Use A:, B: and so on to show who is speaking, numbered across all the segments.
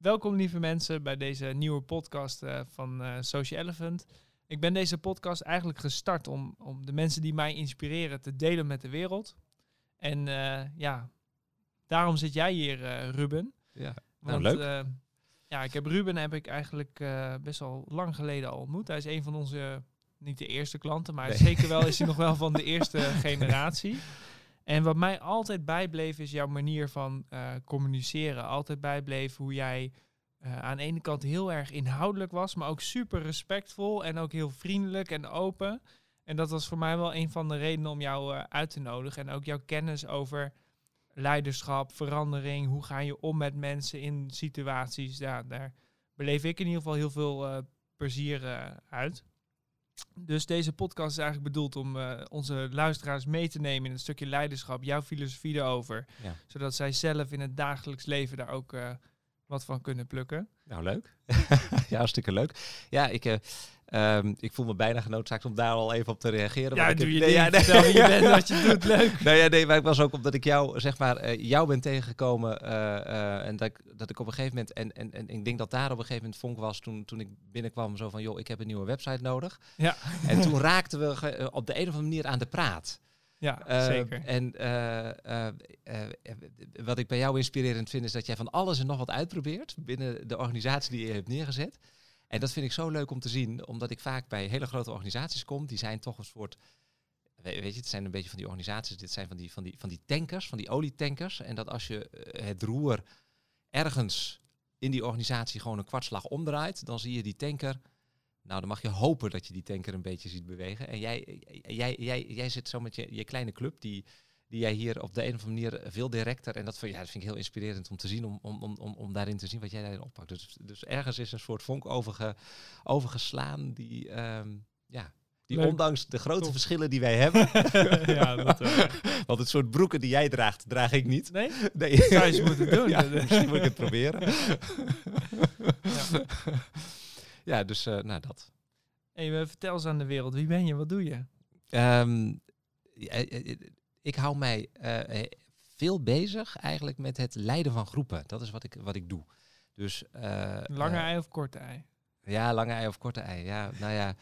A: welkom lieve mensen bij deze nieuwe podcast eh, van eh, Social Elephant. Ik ben deze podcast eigenlijk gestart om, om de mensen die mij inspireren te delen met de wereld. En eh, ja, daarom zit jij hier, Ruben.
B: Ja,
A: Want,
B: nou, leuk.
A: eh, ja, ik heb Ruben heb ik eigenlijk best wel lang geleden al ontmoet. Hij is een van onze, niet de eerste klanten, maar
B: Nee.
A: zeker wel is hij nog wel van de eerste generatie. En wat mij altijd bijbleef is jouw manier van eh, communiceren. Altijd bijbleef hoe jij eh, aan de ene kant heel erg inhoudelijk was, maar ook super respectvol en ook heel vriendelijk en open. En dat was voor mij wel een van de redenen om jou eh, uit te nodigen. En ook jouw kennis over leiderschap, verandering, hoe ga je om met mensen in situaties. Ja, daar beleef ik in ieder geval heel veel plezier uit. Dus deze podcast is eigenlijk bedoeld om eh, onze luisteraars mee te nemen in het stukje leiderschap, jouw filosofie erover.
B: Ja.
A: Zodat zij zelf in het dagelijks leven daar ook eh, wat van kunnen plukken.
B: Nou, leuk. ja, hartstikke leuk. Ja, ik, eh, ehm, ik voel me bijna genoodzaakt om daar al even op te reageren.
A: Ja, doe
B: heb-
A: je
B: nee, ja, nee.
A: Vertel wie je bent, wat je doet. Leuk.
B: Nou ja, nee, maar ik was ook omdat ik jou, zeg maar, eh, jou ben tegengekomen. eh, eh, en dat ik, dat ik op een gegeven moment, en, en, en ik denk dat daar op een gegeven moment vonk was toen, toen ik binnenkwam, zo van, joh, ik heb een nieuwe website nodig.
A: Ja.
B: En toen raakten we op de een of andere manier aan de praat.
A: Ja,
B: Eh,
A: zeker.
B: En wat ik bij jou inspirerend vind, is dat jij van alles en nog wat uitprobeert binnen de organisatie die je hebt neergezet. En dat vind ik zo leuk om te zien, omdat ik vaak bij hele grote organisaties kom, die zijn toch een soort. we- Weet je, het zijn een beetje van die organisaties, dit zijn van die, van die, van die tankers, van die olietankers. En dat als je eh, het roer ergens in die organisatie gewoon een kwartslag omdraait, dan zie je die tanker. Nou, dan mag je hopen dat je die tanker een beetje ziet bewegen. En jij, jij, jij, jij zit zo met je, je kleine club, die, die jij hier op de een of andere manier veel directer. En dat, vind- ja, dat vind ik heel inspirerend om te zien, om, om, om, om, daarin te zien wat jij daarin oppakt. Dus, dus ergens is een soort vonk overge, overgeslaan die, ehm, ja, die
A: Leuk.
B: ondanks de grote verschillen die wij hebben.
A: ja, dat wel.
B: want het soort broeken die jij draagt, draag ik niet.
A: Nee?
B: Nee.
A: Zou je eens moeten doen.
B: Ja, misschien moet ik het proberen.
A: Ja.
B: ja, dus eh, nou dat.
A: Hey, eh, vertel eens aan de wereld, wie ben je, wat doe je?
B: Ehm, eh, eh, ik hou mij eh, eh, veel bezig eigenlijk met het leiden van groepen. Dat is wat ik, wat ik doe. Dus, eh,
A: Lange ei of korte ei?
B: ja, lange ei of korte ei. Ja, nou ja,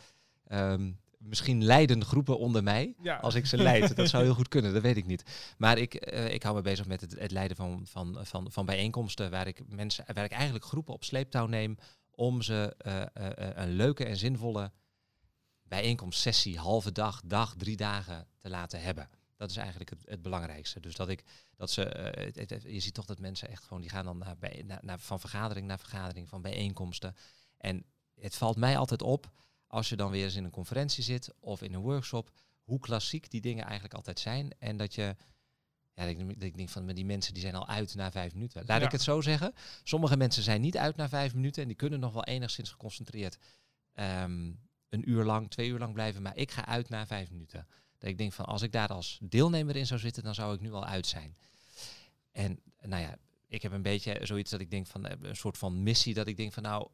B: ehm, misschien leiden groepen onder mij.
A: Ja.
B: Als ik ze leid, dat zou heel goed kunnen, dat weet ik niet. Maar ik, ik hou me bezig met het, het leiden van, van, van, van bijeenkomsten waar ik mensen, waar ik eigenlijk groepen op sleeptouw neem om ze een leuke en zinvolle bijeenkomstsessie, halve dag, dag, drie dagen te laten hebben. Dat is eigenlijk het, het belangrijkste. Dus dat ik dat ze, eh, het- het- het- je ziet toch dat mensen echt gewoon, die gaan dan naar, bij, naar, naar, van vergadering naar vergadering, van bijeenkomsten. En het valt mij altijd op als je dan weer eens in een conferentie zit of in een workshop, hoe klassiek die dingen eigenlijk altijd zijn. En dat je, ja, ik, denk- ik denk van die mensen die zijn al uit na vijf minuten. Laat
A: Ja.
B: ik het zo zeggen. Sommige mensen zijn niet uit na vijf minuten en die kunnen nog wel enigszins geconcentreerd ehm, een uur lang, twee uur lang blijven. Maar ik ga uit na vijf minuten. Dat ik denk van als ik daar als deelnemer in zou zitten, dan zou ik nu al uit zijn. En nou ja, ik heb een beetje zoiets dat ik denk van eh, een soort van missie dat ik denk van nou,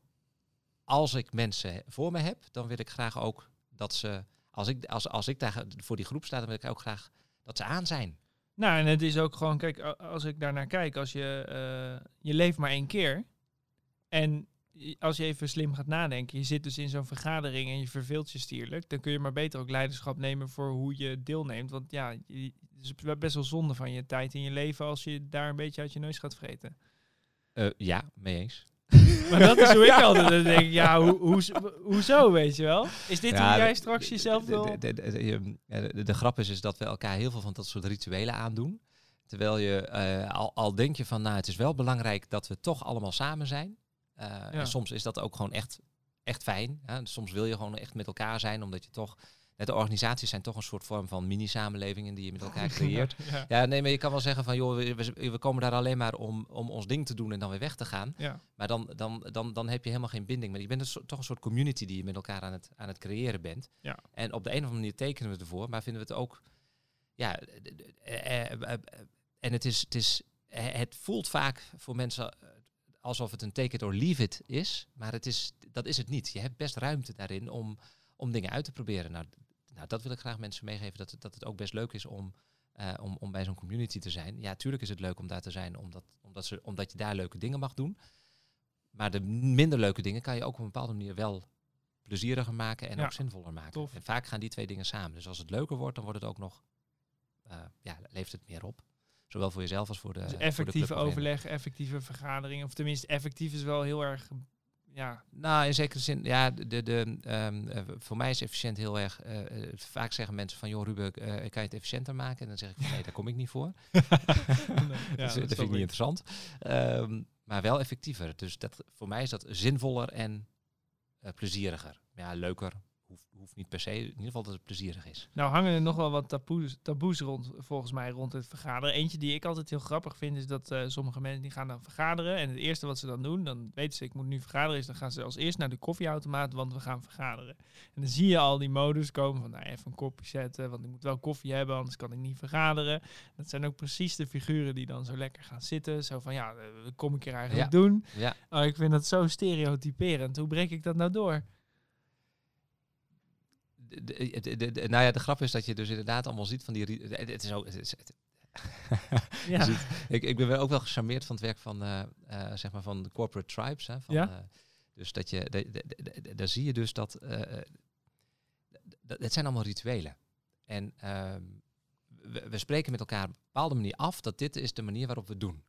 B: als ik mensen voor me heb, dan wil ik graag ook dat ze, als ik, als, als ik daar voor die groep sta, dan wil ik ook graag dat ze aan zijn.
A: Nou, en het is ook gewoon, kijk, als ik daarnaar kijk, als je, eh, je leeft maar één keer. En als je even slim gaat nadenken, je zit dus in zo'n vergadering en je verveelt je stierlijk, dan kun je maar beter ook leiderschap nemen voor hoe je deelneemt. Want ja, het is best wel zonde van je tijd in je leven als je daar een beetje uit je neus gaat vreten.
B: Eh, ja, mee eens.
A: Maar dat is hoe ik altijd dan denk, ja, hoe, hoe, hoezo, weet je wel? Is dit
B: Ja,
A: hoe jij straks jezelf wil...
B: de, de, de, de- de- de- de grap is, is dat we elkaar heel veel van dat soort rituelen aandoen. Terwijl je, eh, al, al denk je van, nou, het is wel belangrijk dat we toch allemaal samen zijn. Eh, En soms is dat ook gewoon echt, echt fijn. Hè? Soms wil je gewoon echt met elkaar zijn, omdat je toch... net De organisaties zijn toch een soort vorm van mini-samenlevingen die je met elkaar creëert.
A: ja.
B: Ja, nee, maar je kan wel zeggen van, joh, we, we- komen daar alleen maar om, om ons ding te doen en dan weer weg te gaan.
A: ja.
B: Maar dan, dan, dan, dan heb je helemaal geen binding. Maar je bent toch een soort community die je met elkaar aan het, aan het creëren bent.
A: Ja.
B: En op de een of andere manier tekenen we het ervoor, maar vinden we het ook. Ja, eh, eh, en het is, het is. Het voelt vaak voor mensen alsof het een take it or leave it is. Maar het is, dat is het niet. Je hebt best ruimte daarin om, om dingen uit te proberen. Nou, nou, dat wil ik graag mensen meegeven. Dat het, dat het ook best leuk is om, eh, om, om bij zo'n community te zijn. Ja, tuurlijk is het leuk om daar te zijn, omdat, omdat, ze, omdat je daar leuke dingen mag doen. maar de minder leuke dingen kan je ook op een bepaalde manier wel plezieriger maken en
A: Ja,
B: ook zinvoller maken.
A: tof.
B: En vaak gaan die twee dingen samen. Dus als het leuker wordt, dan wordt het ook nog, eh, ja, levert het meer op. Zowel voor jezelf als voor de
A: Dus
B: voor de
A: effectieve overleg, effectieve vergaderingen. Of tenminste, effectief is wel heel erg... Ja,
B: Nou, in zekere zin, ja, de, de, ehm, eh, voor mij is efficiënt heel erg. eh, eh, vaak zeggen mensen van, joh, Ruben, eh, kan je het efficiënter maken? En dan zeg ik van, nee, daar kom ik niet voor.
A: ja
B: Dus, dat vind ik niet interessant. Ehm, maar wel effectiever. Dus dat, voor mij is dat zinvoller en plezieriger. Ja, leuker hoeft, hoeft niet per se. In ieder geval dat het plezierig is.
A: Nou hangen er nog wel wat taboes, taboes rond, volgens mij, rond het vergaderen. Eentje die ik altijd heel grappig vind, is dat eh, sommige mensen die gaan dan vergaderen. En het eerste wat ze dan doen, dan weten ze, ik moet nu vergaderen, is dan gaan ze als eerst naar de koffieautomaat, want we gaan vergaderen. En dan zie je al die modus komen van, nou even een kopje zetten, want ik moet wel koffie hebben, anders kan ik niet vergaderen. Dat zijn ook precies de figuren die dan zo lekker gaan zitten. Zo van, ja, eh, wat kom ik hier eigenlijk
B: Ja.
A: doen?
B: Ja,
A: Oh, ik vind dat zo stereotyperend. Hoe breek ik dat nou door?
B: De, de, de- de- de- nou ja, de grap is dat je dus inderdaad allemaal ziet van die... Het is ook... Het is, het-
A: Ja.
B: ziet- ik, ik ben wel ook wel gecharmeerd van het werk van, eh, eh, zeg maar van de corporate tribes. Hè, van,
A: Ja.
B: eh, dus dat je, daar zie je dus dat, het zijn allemaal rituelen. En ehm, we, we spreken met elkaar op een bepaalde manier af dat dit is de manier waarop we het doen.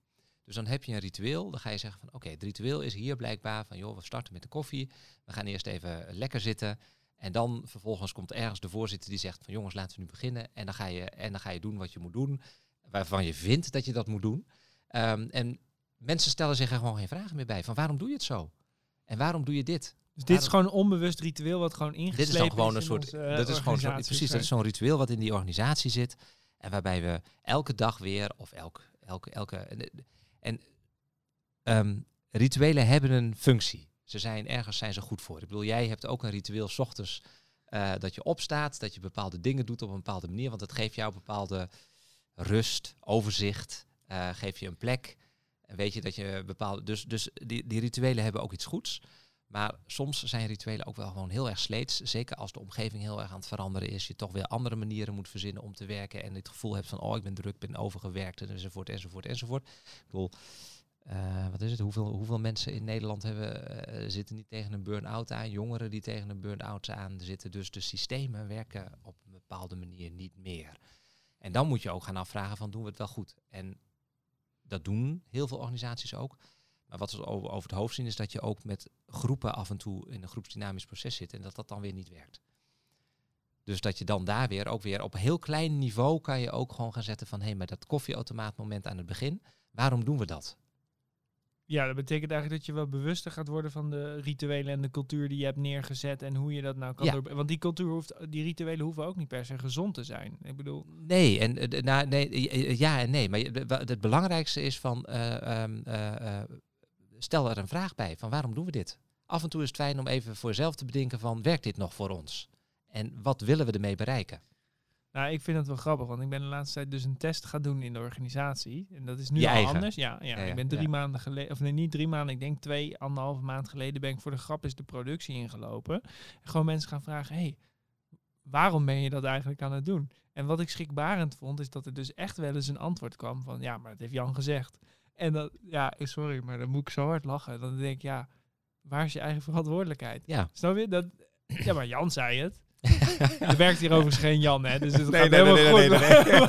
B: Dus dan heb je een ritueel, dan ga je zeggen van oké, het ritueel is hier blijkbaar van joh, we starten met de koffie, we gaan eerst even lekker zitten. En dan vervolgens komt ergens de voorzitter die zegt van jongens, laten we nu beginnen. En dan ga je, en dan ga je doen wat je moet doen, waarvan je vindt dat je dat moet doen. Ehm, en mensen stellen zich er gewoon geen vragen meer bij. Van waarom doe je het zo? En waarom doe je dit?
A: Dus dit is gewoon een onbewust ritueel wat gewoon ingeslepen
B: Dit is dan gewoon een soort.
A: onze,
B: dat is gewoon zo, precies. Dat is zo'n ritueel wat in die organisatie zit. En waarbij we elke dag weer, of elke. elke, elke en, en ehm, rituelen hebben een functie. Ze zijn ergens zijn ze goed voor. Ik bedoel, jij hebt ook een ritueel 's ochtends eh, dat je opstaat, dat je bepaalde dingen doet op een bepaalde manier. Want het geeft jou bepaalde rust, overzicht, eh geeft je een plek. En weet je dat je bepaalde. Dus, dus die, die rituelen hebben ook iets goeds. Maar soms zijn rituelen ook wel gewoon heel erg sleets. Zeker als de omgeving heel erg aan het veranderen is. Je toch weer andere manieren moet verzinnen om te werken. En het gevoel hebt van, oh, ik ben druk, ben overgewerkt, enzovoort, enzovoort, enzovoort. Ik bedoel, eh, wat is het? Hoeveel, hoeveel mensen in Nederland hebben, eh, zitten niet tegen een burn-out aan? Jongeren die tegen een burn-out aan zitten. Dus de systemen werken op een bepaalde manier niet meer. En dan moet je ook gaan afvragen van, doen we het wel goed? En dat doen heel veel organisaties ook. Maar wat we over, het hoofd zien is dat je ook met groepen af en toe in een groepsdynamisch proces zit en dat dat dan weer niet werkt. Dus dat je dan daar weer ook weer op heel klein niveau kan je ook gewoon gaan zetten van hé, hey, maar dat koffieautomaatmoment aan het begin, waarom doen we dat?
A: Ja, dat betekent eigenlijk dat je wel bewuster gaat worden van de rituelen en de cultuur die je hebt neergezet en hoe je dat nou kan
B: Ja.
A: door- Want die cultuur hoeft, die rituelen hoeven ook niet per se gezond te zijn. Ik bedoel,
B: Nee, en eh, nou, nee, eh, eh, ja en nee. Maar het belangrijkste is van eh, ehm, eh, eh, stel er een vraag bij van waarom doen we dit? Af en toe is het fijn om even voor jezelf te bedenken van werkt dit nog voor ons? En wat willen we ermee bereiken?
A: Nou, ik vind het wel grappig, want ik ben de laatste tijd dus een test gaan doen in de organisatie. En dat is nu
B: Je
A: al
B: eigen?
A: anders. Ja, ja, ik ben drie
B: ja.
A: maanden geleden, of nee, niet drie maanden, ik denk twee, anderhalve maand geleden ben ik voor de grap is de productie ingelopen. En gewoon mensen gaan vragen, hey, waarom ben je dat eigenlijk aan het doen? En wat ik schrikbarend vond, is dat er dus echt wel eens een antwoord kwam van, ja, maar dat heeft Jan gezegd. En dat, ja, sorry, maar dan moet ik zo hard lachen. Dan denk ik, ja, waar is je eigen verantwoordelijkheid?
B: Ja.
A: Snap je? Dat, ja, maar Jan zei het. Er werkt hier overigens geen Jan, hè? Dus het
B: Nee,
A: gaat
B: nee,
A: helemaal
B: nee,
A: goed.
B: nee,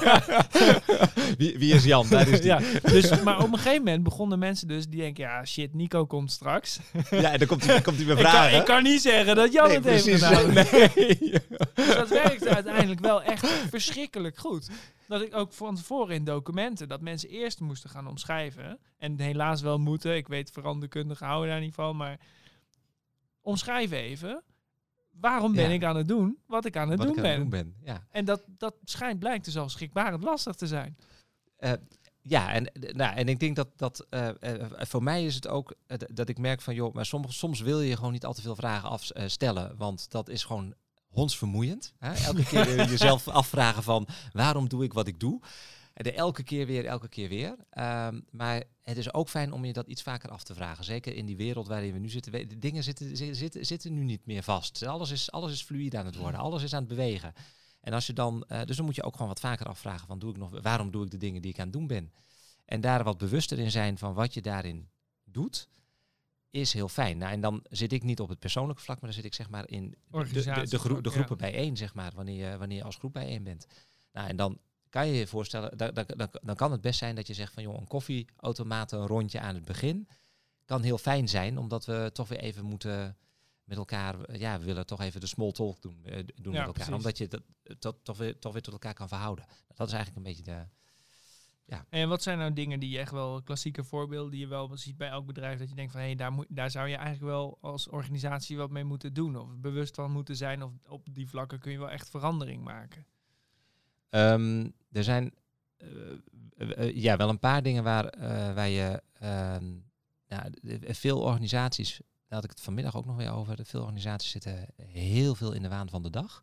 B: nee, wie, wie is Jan? Daar is die.
A: ja, dus, maar op een gegeven moment begonnen mensen dus die denken, ja, shit, Nico komt straks.
B: Ja, en dan komt hij, komt hij
A: Ik kan,
B: vragen.
A: ik kan niet zeggen dat Jan
B: Nee,
A: het heeft gedaan.
B: Nee.
A: Dus dat werkte uiteindelijk wel echt verschrikkelijk goed. Dat ik ook van tevoren in documenten, dat mensen eerst moesten gaan omschrijven. En helaas wel moeten, ik weet veranderkundigen houden daar niet van, maar omschrijf even. Waarom ben
B: Ja.
A: ik aan het doen wat ik aan het
B: Wat
A: doen
B: ik aan het
A: ben?
B: doen ben. Ja.
A: En dat, dat schijnt blijkt dus al schrikbarend lastig te zijn.
B: Eh, ja, en, eh, nou, en ik denk dat, dat eh, voor mij is het ook dat ik merk van, joh, maar soms, soms wil je gewoon niet al te veel vragen afstellen, want dat is gewoon hondsvermoeiend. Hè? Elke keer jezelf afvragen van, waarom doe ik wat ik doe? De elke keer weer, elke keer weer. Ehm, maar het is ook fijn om je dat iets vaker af te vragen. Zeker in die wereld waarin we nu zitten. De dingen zitten, zi- zitten, zitten nu niet meer vast. Alles is, alles is fluïde aan het worden. Alles is aan het bewegen. En als je dan, eh, dus dan moet je ook gewoon wat vaker afvragen van doe ik nog, waarom doe ik de dingen die ik aan het doen ben? En daar wat bewuster in zijn van wat je daarin doet, is heel fijn. Nou, en dan zit ik niet op het persoonlijke vlak, maar dan zit ik zeg maar in de, de, de, groe- groepen bijeen, zeg maar, wanneer je, wanneer je als groep bijeen bent. Nou, en dan kan je je voorstellen, dan, dan, kan het best zijn dat je zegt van joh, een koffieautomaat, een rondje aan het begin, kan heel fijn zijn, omdat we toch weer even moeten met elkaar, ja, we willen toch even de small talk doen, eh, doen
A: Ja,
B: met elkaar,
A: precies.
B: omdat je dat, dat toch, weer, toch weer tot elkaar kan verhouden. Dat is eigenlijk een beetje de,
A: En wat zijn nou dingen die je echt wel klassieke voorbeelden die je wel ziet bij elk bedrijf dat je denkt van hé, daar, moet, daar zou je eigenlijk wel als organisatie wat mee moeten doen of bewust van moeten zijn of op die vlakken kun je wel echt verandering maken.
B: Ehm, er zijn eh, eh, eh, ja, wel een paar dingen waar, waar je. ehm, nou, veel organisaties, daar had ik het vanmiddag ook nog weer over. Veel organisaties zitten heel veel in de waan van de dag.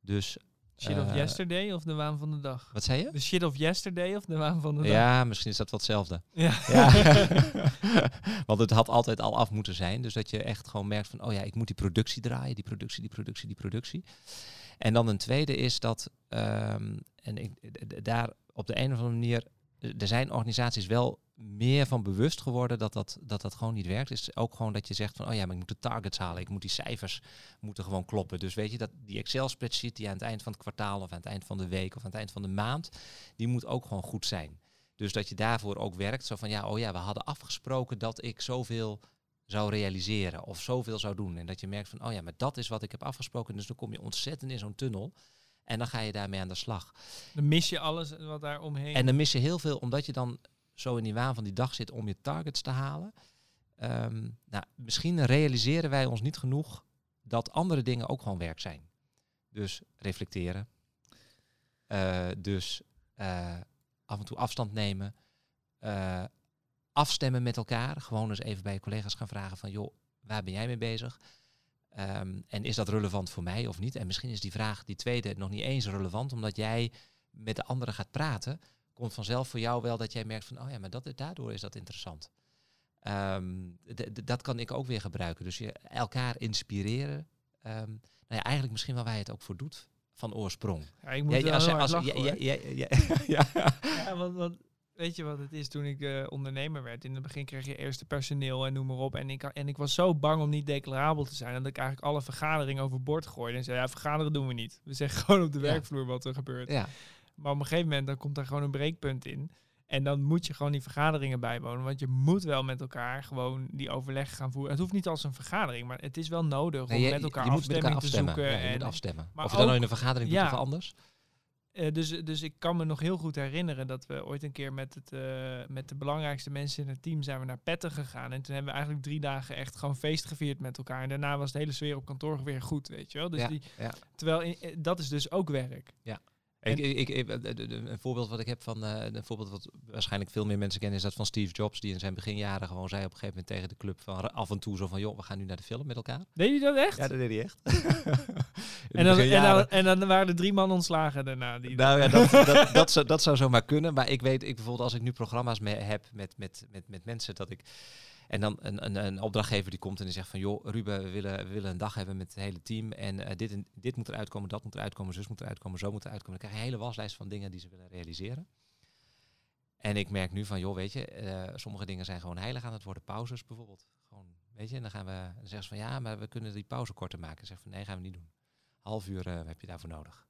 B: Dus.
A: Shit of yesterday of de waan van de dag?
B: Wat zei je?
A: De shit of yesterday of de waan van de dag?
B: Ja, misschien is dat wel hetzelfde.
A: Ja.
B: Ja. Want het had altijd al af moeten zijn. Dus dat je echt gewoon merkt van, oh ja, ik moet die productie draaien, die productie, die productie, die productie. En dan een tweede is dat, ehm, en ik, daar op de een of andere manier, er zijn organisaties wel meer van bewust geworden dat dat, dat dat gewoon niet werkt. Is ook gewoon dat je zegt van, oh ja, maar ik moet de targets halen, ik moet die cijfers moeten gewoon kloppen. Dus weet je, dat die Excel-spreadsheet die aan het eind van het kwartaal of aan het eind van de week of aan het eind van de maand, die moet ook gewoon goed zijn. Dus dat je daarvoor ook werkt. Zo van ja, oh ja, we hadden afgesproken dat ik zoveel zou realiseren of zoveel zou doen. En dat je merkt van oh ja, maar dat is wat ik heb afgesproken. Dus dan kom je ontzettend in zo'n tunnel. En dan ga je daarmee aan de slag.
A: Dan mis je alles wat daar omheen.
B: En dan mis je heel veel, omdat je dan zo in die waan van die dag zit om je targets te halen. Ehm, nou, misschien realiseren wij ons niet genoeg dat andere dingen ook gewoon werk zijn. Dus reflecteren. Eh, dus eh, af en toe afstand nemen. Eh, afstemmen met elkaar. Gewoon eens even bij je collega's gaan vragen van joh, waar ben jij mee bezig? Ehm, en is dat relevant voor mij of niet? En misschien is die vraag, die tweede, nog niet eens relevant, omdat jij met de anderen gaat praten, komt vanzelf voor jou wel dat jij merkt van, oh ja, maar dat, daardoor is dat interessant. Ehm, d- dat kan ik ook weer gebruiken. Dus je elkaar inspireren. Ehm, nou ja, eigenlijk misschien wel waar je het ook voor doet, van oorsprong.
A: ja, ik moet
B: Ja, als-
A: hard
B: als-
A: lachen,
B: ja,
A: hoor.
B: ja, ja, ja, ja.
A: Ja, want, want weet je wat het is? Toen ik eh, ondernemer werd, in het begin kreeg je eerste personeel en noem maar op. En ik, en ik was zo bang om niet declarabel te zijn, dat ik eigenlijk alle vergaderingen overboord gooide. En zei, ja, vergaderen doen we niet. We zeggen gewoon op de
B: Ja.
A: werkvloer wat er gebeurt.
B: ja.
A: Maar op een gegeven moment, dan komt daar gewoon een breekpunt in. En dan moet je gewoon die vergaderingen bijwonen. Want je moet wel met elkaar gewoon die overleg gaan voeren. Het hoeft niet als een vergadering, maar het is wel nodig
B: Nee,
A: om
B: je,
A: met elkaar
B: je moet met
A: afstemming
B: elkaar
A: te
B: afstemmen.
A: zoeken.
B: Ja, je
A: en,
B: moet afstemmen.
A: maar
B: of je dan
A: ook-
B: in een vergadering doet
A: ja.
B: of anders.
A: Eh, dus, dus ik kan me nog heel goed herinneren dat we ooit een keer met, het, eh, met de belangrijkste mensen in het team zijn we naar Petten gegaan. En toen hebben we eigenlijk drie dagen echt gewoon feest gevierd met elkaar. En daarna was de hele sfeer op kantoor weer goed, weet je wel. Dus
B: Ja,
A: die,
B: ja.
A: terwijl in- eh, dat is dus ook werk.
B: Ik, ik, ik, een voorbeeld wat ik heb van, eh, een voorbeeld wat waarschijnlijk veel meer mensen kennen, is dat van Steve Jobs, die in zijn beginjaren gewoon zei op een gegeven moment tegen de club van af en toe zo van, joh, we gaan nu naar de film met elkaar.
A: Deed je dat echt?
B: Ja, dat deed hij echt.
A: en, dan, en, dan, en dan waren er drie man ontslagen daarna. Die
B: Nou ja, dat, dat, dat, zou, dat zou zomaar kunnen. Maar ik weet, ik bijvoorbeeld als ik nu programma's mee heb met, met, met, met mensen, dat ik... En dan een, een, een opdrachtgever die komt en die zegt van... joh, Ruben, we willen, we willen een dag hebben met het hele team. En eh, dit, en, dit moet eruit komen, dat moet eruit komen, zus moet eruit komen, zo moet eruit komen. Dan krijg je een hele waslijst van dingen die ze willen realiseren. En ik merk nu van, joh, weet je, eh, sommige dingen zijn gewoon heilig aan het worden. Pauzes bijvoorbeeld. Gewoon, weet je, en dan gaan we... Dan zeggen ze van, ja, maar we kunnen die pauze korter maken. Zeggen van, nee, gaan we niet doen. Half uur eh, heb je daarvoor nodig.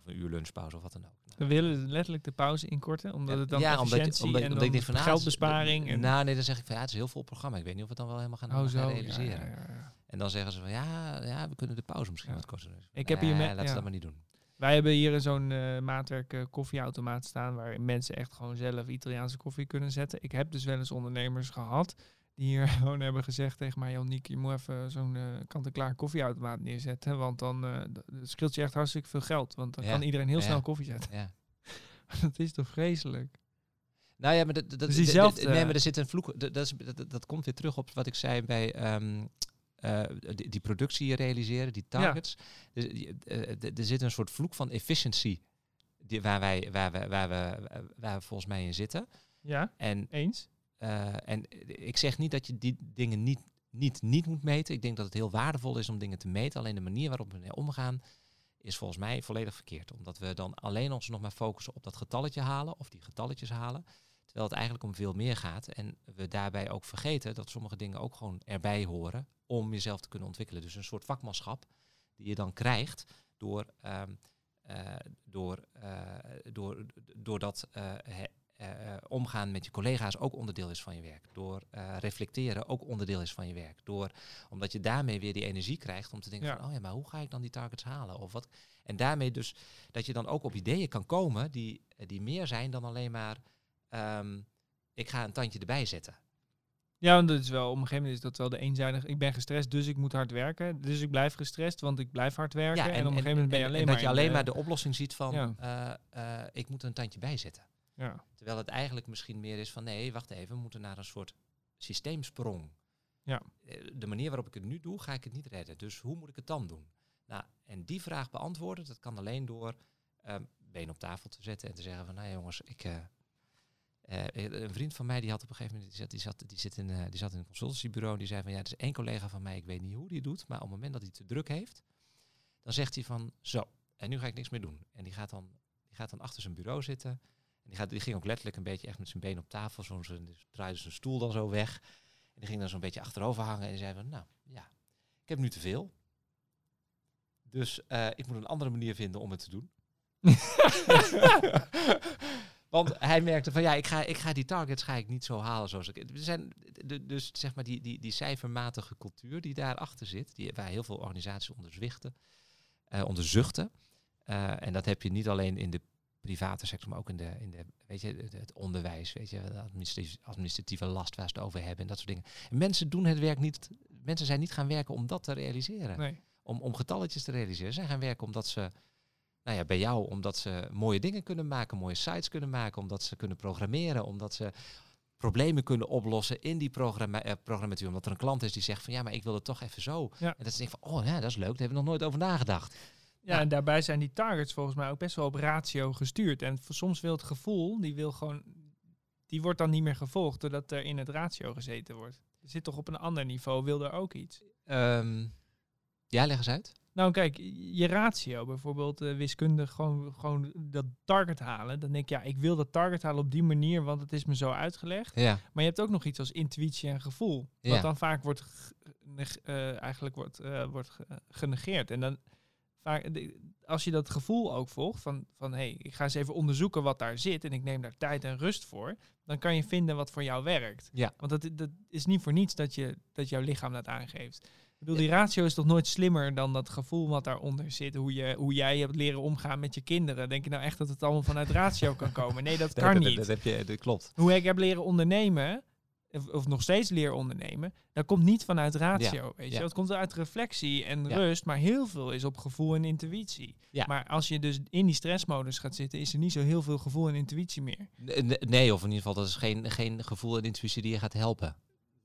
B: Of een uur lunchpauze of wat dan ook. Nou,
A: We willen letterlijk de pauze inkorten, omdat het dan
B: ja, omdat,
A: efficiëntie
B: omdat,
A: en
B: omdat
A: dan
B: ik van nou,
A: geldbesparing. En,
B: Nou, nee, dan zeg ik van ja, het is heel vol programma. Ik weet niet of we het dan wel helemaal gaan,
A: oh,
B: gaan realiseren.
A: ja, ja, ja.
B: En dan zeggen ze van ja, ja, we kunnen de pauze misschien wat korter doen.
A: Ik heb hier met-
B: laten we dat maar niet doen.
A: Wij hebben hier zo'n eh, maatwerk eh, koffieautomaat staan waar mensen echt gewoon zelf Italiaanse koffie kunnen zetten. Ik heb dus wel eens ondernemers gehad die hier gewoon hebben gezegd tegen mij, Joniek, je moet even zo'n eh, kant-en-klaar koffieautomaat neerzetten, want dan eh, scheelt je echt hartstikke veel geld, want dan
B: Ja,
A: kan iedereen heel
B: ja.
A: snel koffie zetten.
B: Ja.
A: dat is toch vreselijk?
B: Nou ja, maar dat, dat,
A: Dus
B: nee, maar er zit een vloek. Dat, dat, is, dat, dat komt weer terug op wat ik zei bij ehm, eh, die, die productie realiseren, die targets. Dus, die- eh, d- er zit een soort vloek van efficiency die, waar, wij, waar, we, waar, we, waar we volgens mij in zitten.
A: Ja,
B: En
A: eens?
B: Eh, en ik zeg niet dat je die dingen niet, niet, niet moet meten. Ik denk dat het heel waardevol is om dingen te meten. Alleen de manier waarop we ermee omgaan is volgens mij volledig verkeerd. Omdat we dan alleen ons nog maar focussen op dat getalletje halen of die getalletjes halen. Terwijl het eigenlijk om veel meer gaat. En we daarbij ook vergeten dat sommige dingen ook gewoon erbij horen om jezelf te kunnen ontwikkelen. Dus een soort vakmanschap die je dan krijgt door, eh, door, uh, door, doordat uh, omgaan met je collega's ook onderdeel is van je werk. Door reflecteren ook onderdeel is van je werk. Door, omdat je daarmee weer die energie krijgt om te denken van, oh ja, maar hoe ga ik dan die targets halen? Of wat? En daarmee dus dat je dan ook op ideeën kan komen die, die meer zijn dan alleen maar, um, ik ga een tandje erbij zetten.
A: Ja, want dat is wel, op een gegeven moment is dat wel de eenzijdige. Ik ben gestrest, dus ik moet hard werken. Dus ik blijf gestrest, want ik blijf hard werken. Ja, en, en, op een gegeven moment ben je alleen
B: en
A: maar.
B: dat je alleen maar de oplossing ziet van uh, uh, ik moet een tandje bijzetten. Ja. Terwijl het eigenlijk misschien meer is van nee, wacht even, we moeten naar een soort systeemsprong. Ja. Eh, de manier waarop ik het nu doe, ga ik het niet redden. Dus hoe moet ik het dan doen? Nou, en die vraag beantwoorden, dat kan alleen door um, been op tafel te zetten en te zeggen van nou jongens, ik, uh, uh, een vriend van mij die had op een gegeven moment, die zat, die zat, die zit in, uh, die zat in een consultancybureau, die zei van ja, het is één collega van mij, ik weet niet hoe die het doet, maar op het moment dat hij te druk heeft, dan zegt hij van zo, en nu ga ik niks meer doen. En die gaat dan, die gaat dan achter zijn bureau zitten. En die, gaat, die ging ook letterlijk een beetje echt met zijn been op tafel, zo dus draaide zijn stoel dan zo weg. En die ging dan zo'n beetje achterover hangen en zei van nou ja, ik heb nu te veel. Dus uh, ik moet een andere manier vinden om het te doen. Want hij merkte van ja, ik ga, ik ga die targets ga ik niet zo halen zoals ik. Er zijn de, dus zeg maar die, die, die cijfermatige cultuur die daarachter zit, die, waar heel veel organisaties onder zwichten, uh, onder zuchten. Uh, en dat heb je niet alleen in de private sector, maar ook in de, in de weet je, het onderwijs, weet je, de administratieve, administratieve last waar ze het over hebben en dat soort dingen. En mensen doen het werk niet, mensen zijn niet gaan werken om dat te realiseren.
A: Nee.
B: Om, om getalletjes te realiseren. Ze zijn gaan werken omdat ze nou ja, bij jou omdat ze mooie dingen kunnen maken, mooie sites kunnen maken, omdat ze kunnen programmeren, omdat ze problemen kunnen oplossen in die programma eh, programmatuur. Omdat er een klant is die zegt van ja, maar ik wil het toch even zo. Ja. En dat ze denken van oh ja, dat is leuk, daar hebben we nog nooit over nagedacht.
A: Ja, en daarbij zijn die targets volgens mij ook best wel op ratio gestuurd. En soms wil het gevoel, die wil gewoon, die wordt dan niet meer gevolgd doordat er in het ratio gezeten wordt. Je zit toch op een ander niveau, wil er ook iets?
B: Um, ja, leg eens uit.
A: Nou, kijk, je ratio, bijvoorbeeld uh, wiskundig gewoon, gewoon dat target halen. Dan denk je, ja, ik wil dat target halen op die manier, want het is me zo uitgelegd. Ja. Maar je hebt ook nog iets als intuïtie en gevoel. Wat dan vaak wordt, uh, eigenlijk wordt, uh, wordt genegeerd. En dan vaak, als je dat gevoel ook volgt, van, van hé, hey, ik ga eens even onderzoeken wat daar zit en ik neem daar tijd en rust voor, dan kan je vinden wat voor jou werkt. Ja. Want dat, dat is niet voor niets dat, je, dat jouw lichaam dat aangeeft. Ik bedoel, die ratio is toch nooit slimmer dan dat gevoel wat daaronder zit. Hoe, je, hoe jij hebt leren omgaan met je kinderen. Denk je nou echt dat het allemaal vanuit ratio kan komen? Nee, dat kan niet.
B: Dat, heb je, dat klopt.
A: Hoe ik heb leren ondernemen, of, of, nog steeds leer ondernemen, dat komt niet vanuit ratio. weet je? Dat komt uit reflectie en rust, maar heel veel is op gevoel en intuïtie. Maar als je dus in die stressmodus gaat zitten, is er niet zo heel veel gevoel en intuïtie meer.
B: Nee, of in ieder geval, dat is geen, geen gevoel en intuïtie die je gaat helpen.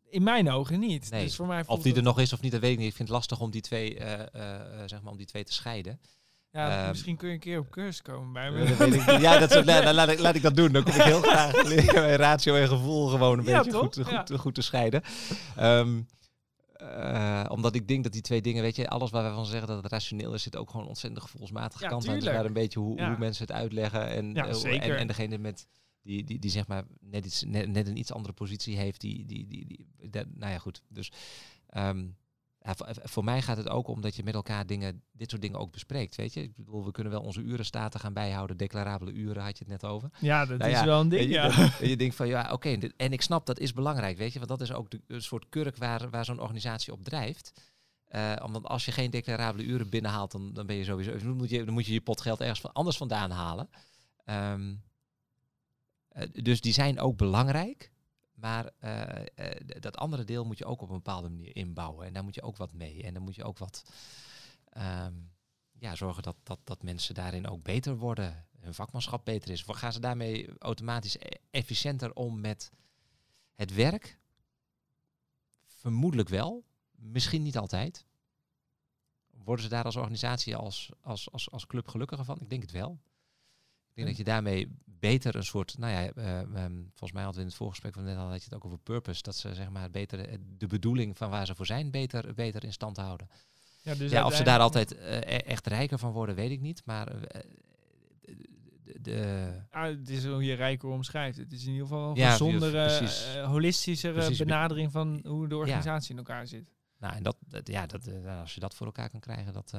A: In mijn ogen niet. Nee. Dus voor mij
B: of die er nog is of niet, dat weet ik niet. Ik vind het lastig om die twee, uh, uh, zeg maar, om die twee te scheiden.
A: Ja, um, misschien kun je een keer op cursus komen bij me.
B: Dat ja, dat soort, nou, laat, ik, laat ik dat doen. Dan kom ik heel graag leren ratio en gevoel gewoon een ja, beetje goed, goed, te scheiden. Um, uh, omdat ik denk dat die twee dingen, weet je, alles waar we van zeggen dat het rationeel is, zit ook gewoon ontzettend gevoelsmatige ja, kant aan. Dus daar een beetje hoe, hoe mensen het uitleggen en, uh, en, en degene met die, die, die zeg maar net, iets, net, net een iets andere positie heeft. Die, die, die, die, nou ja, goed. Dus um, ja, voor, mij gaat het ook om dat je met elkaar dingen, dit soort dingen ook bespreekt. Weet je, ik bedoel, we kunnen wel onze urenstaten gaan bijhouden. Declarabele uren had je het net over.
A: Ja, dat nou is wel een ding.
B: Ja.
A: Je,
B: je denkt van ja, oké, en ik snap dat is belangrijk, weet je, want dat is ook de, een soort kurk waar, waar zo'n organisatie op drijft. Uh, omdat als je geen declarabele uren binnenhaalt, dan, dan ben je sowieso. Dan moet je, dan moet je je pot geld ergens van anders vandaan halen. Um, eh, dus die zijn ook belangrijk. Maar uh, uh, dat andere deel moet je ook op een bepaalde manier inbouwen. En daar moet je ook wat mee. En dan moet je ook wat um, ja, zorgen dat, dat, dat mensen daarin ook beter worden. Hun vakmanschap beter is. Gaan ze daarmee automatisch e-, efficiënter om met het werk? Vermoedelijk wel. Misschien niet altijd. Worden ze daar als organisatie, als, als, als club gelukkiger van? Ik denk het wel. Ik denk dat je daarmee beter een soort, nou ja, uh, um, volgens mij hadden we in het voorgesprek van net al had je het ook over purpose, dat ze zeg maar beter eh, de bedoeling van waar ze voor zijn beter, beter in stand houden. Ja, dus ja of ze daar altijd uh, echt rijker van worden, weet ik niet. Maar de,
A: Ah, het is hoe je rijker omschrijft. Het is in ieder geval een
B: Ja,
A: gezondere, eh, holistischere benadering van hoe de organisatie in elkaar zit.
B: nou, en dat, dat- ja, dat, eh, als je dat voor elkaar kan krijgen, dat...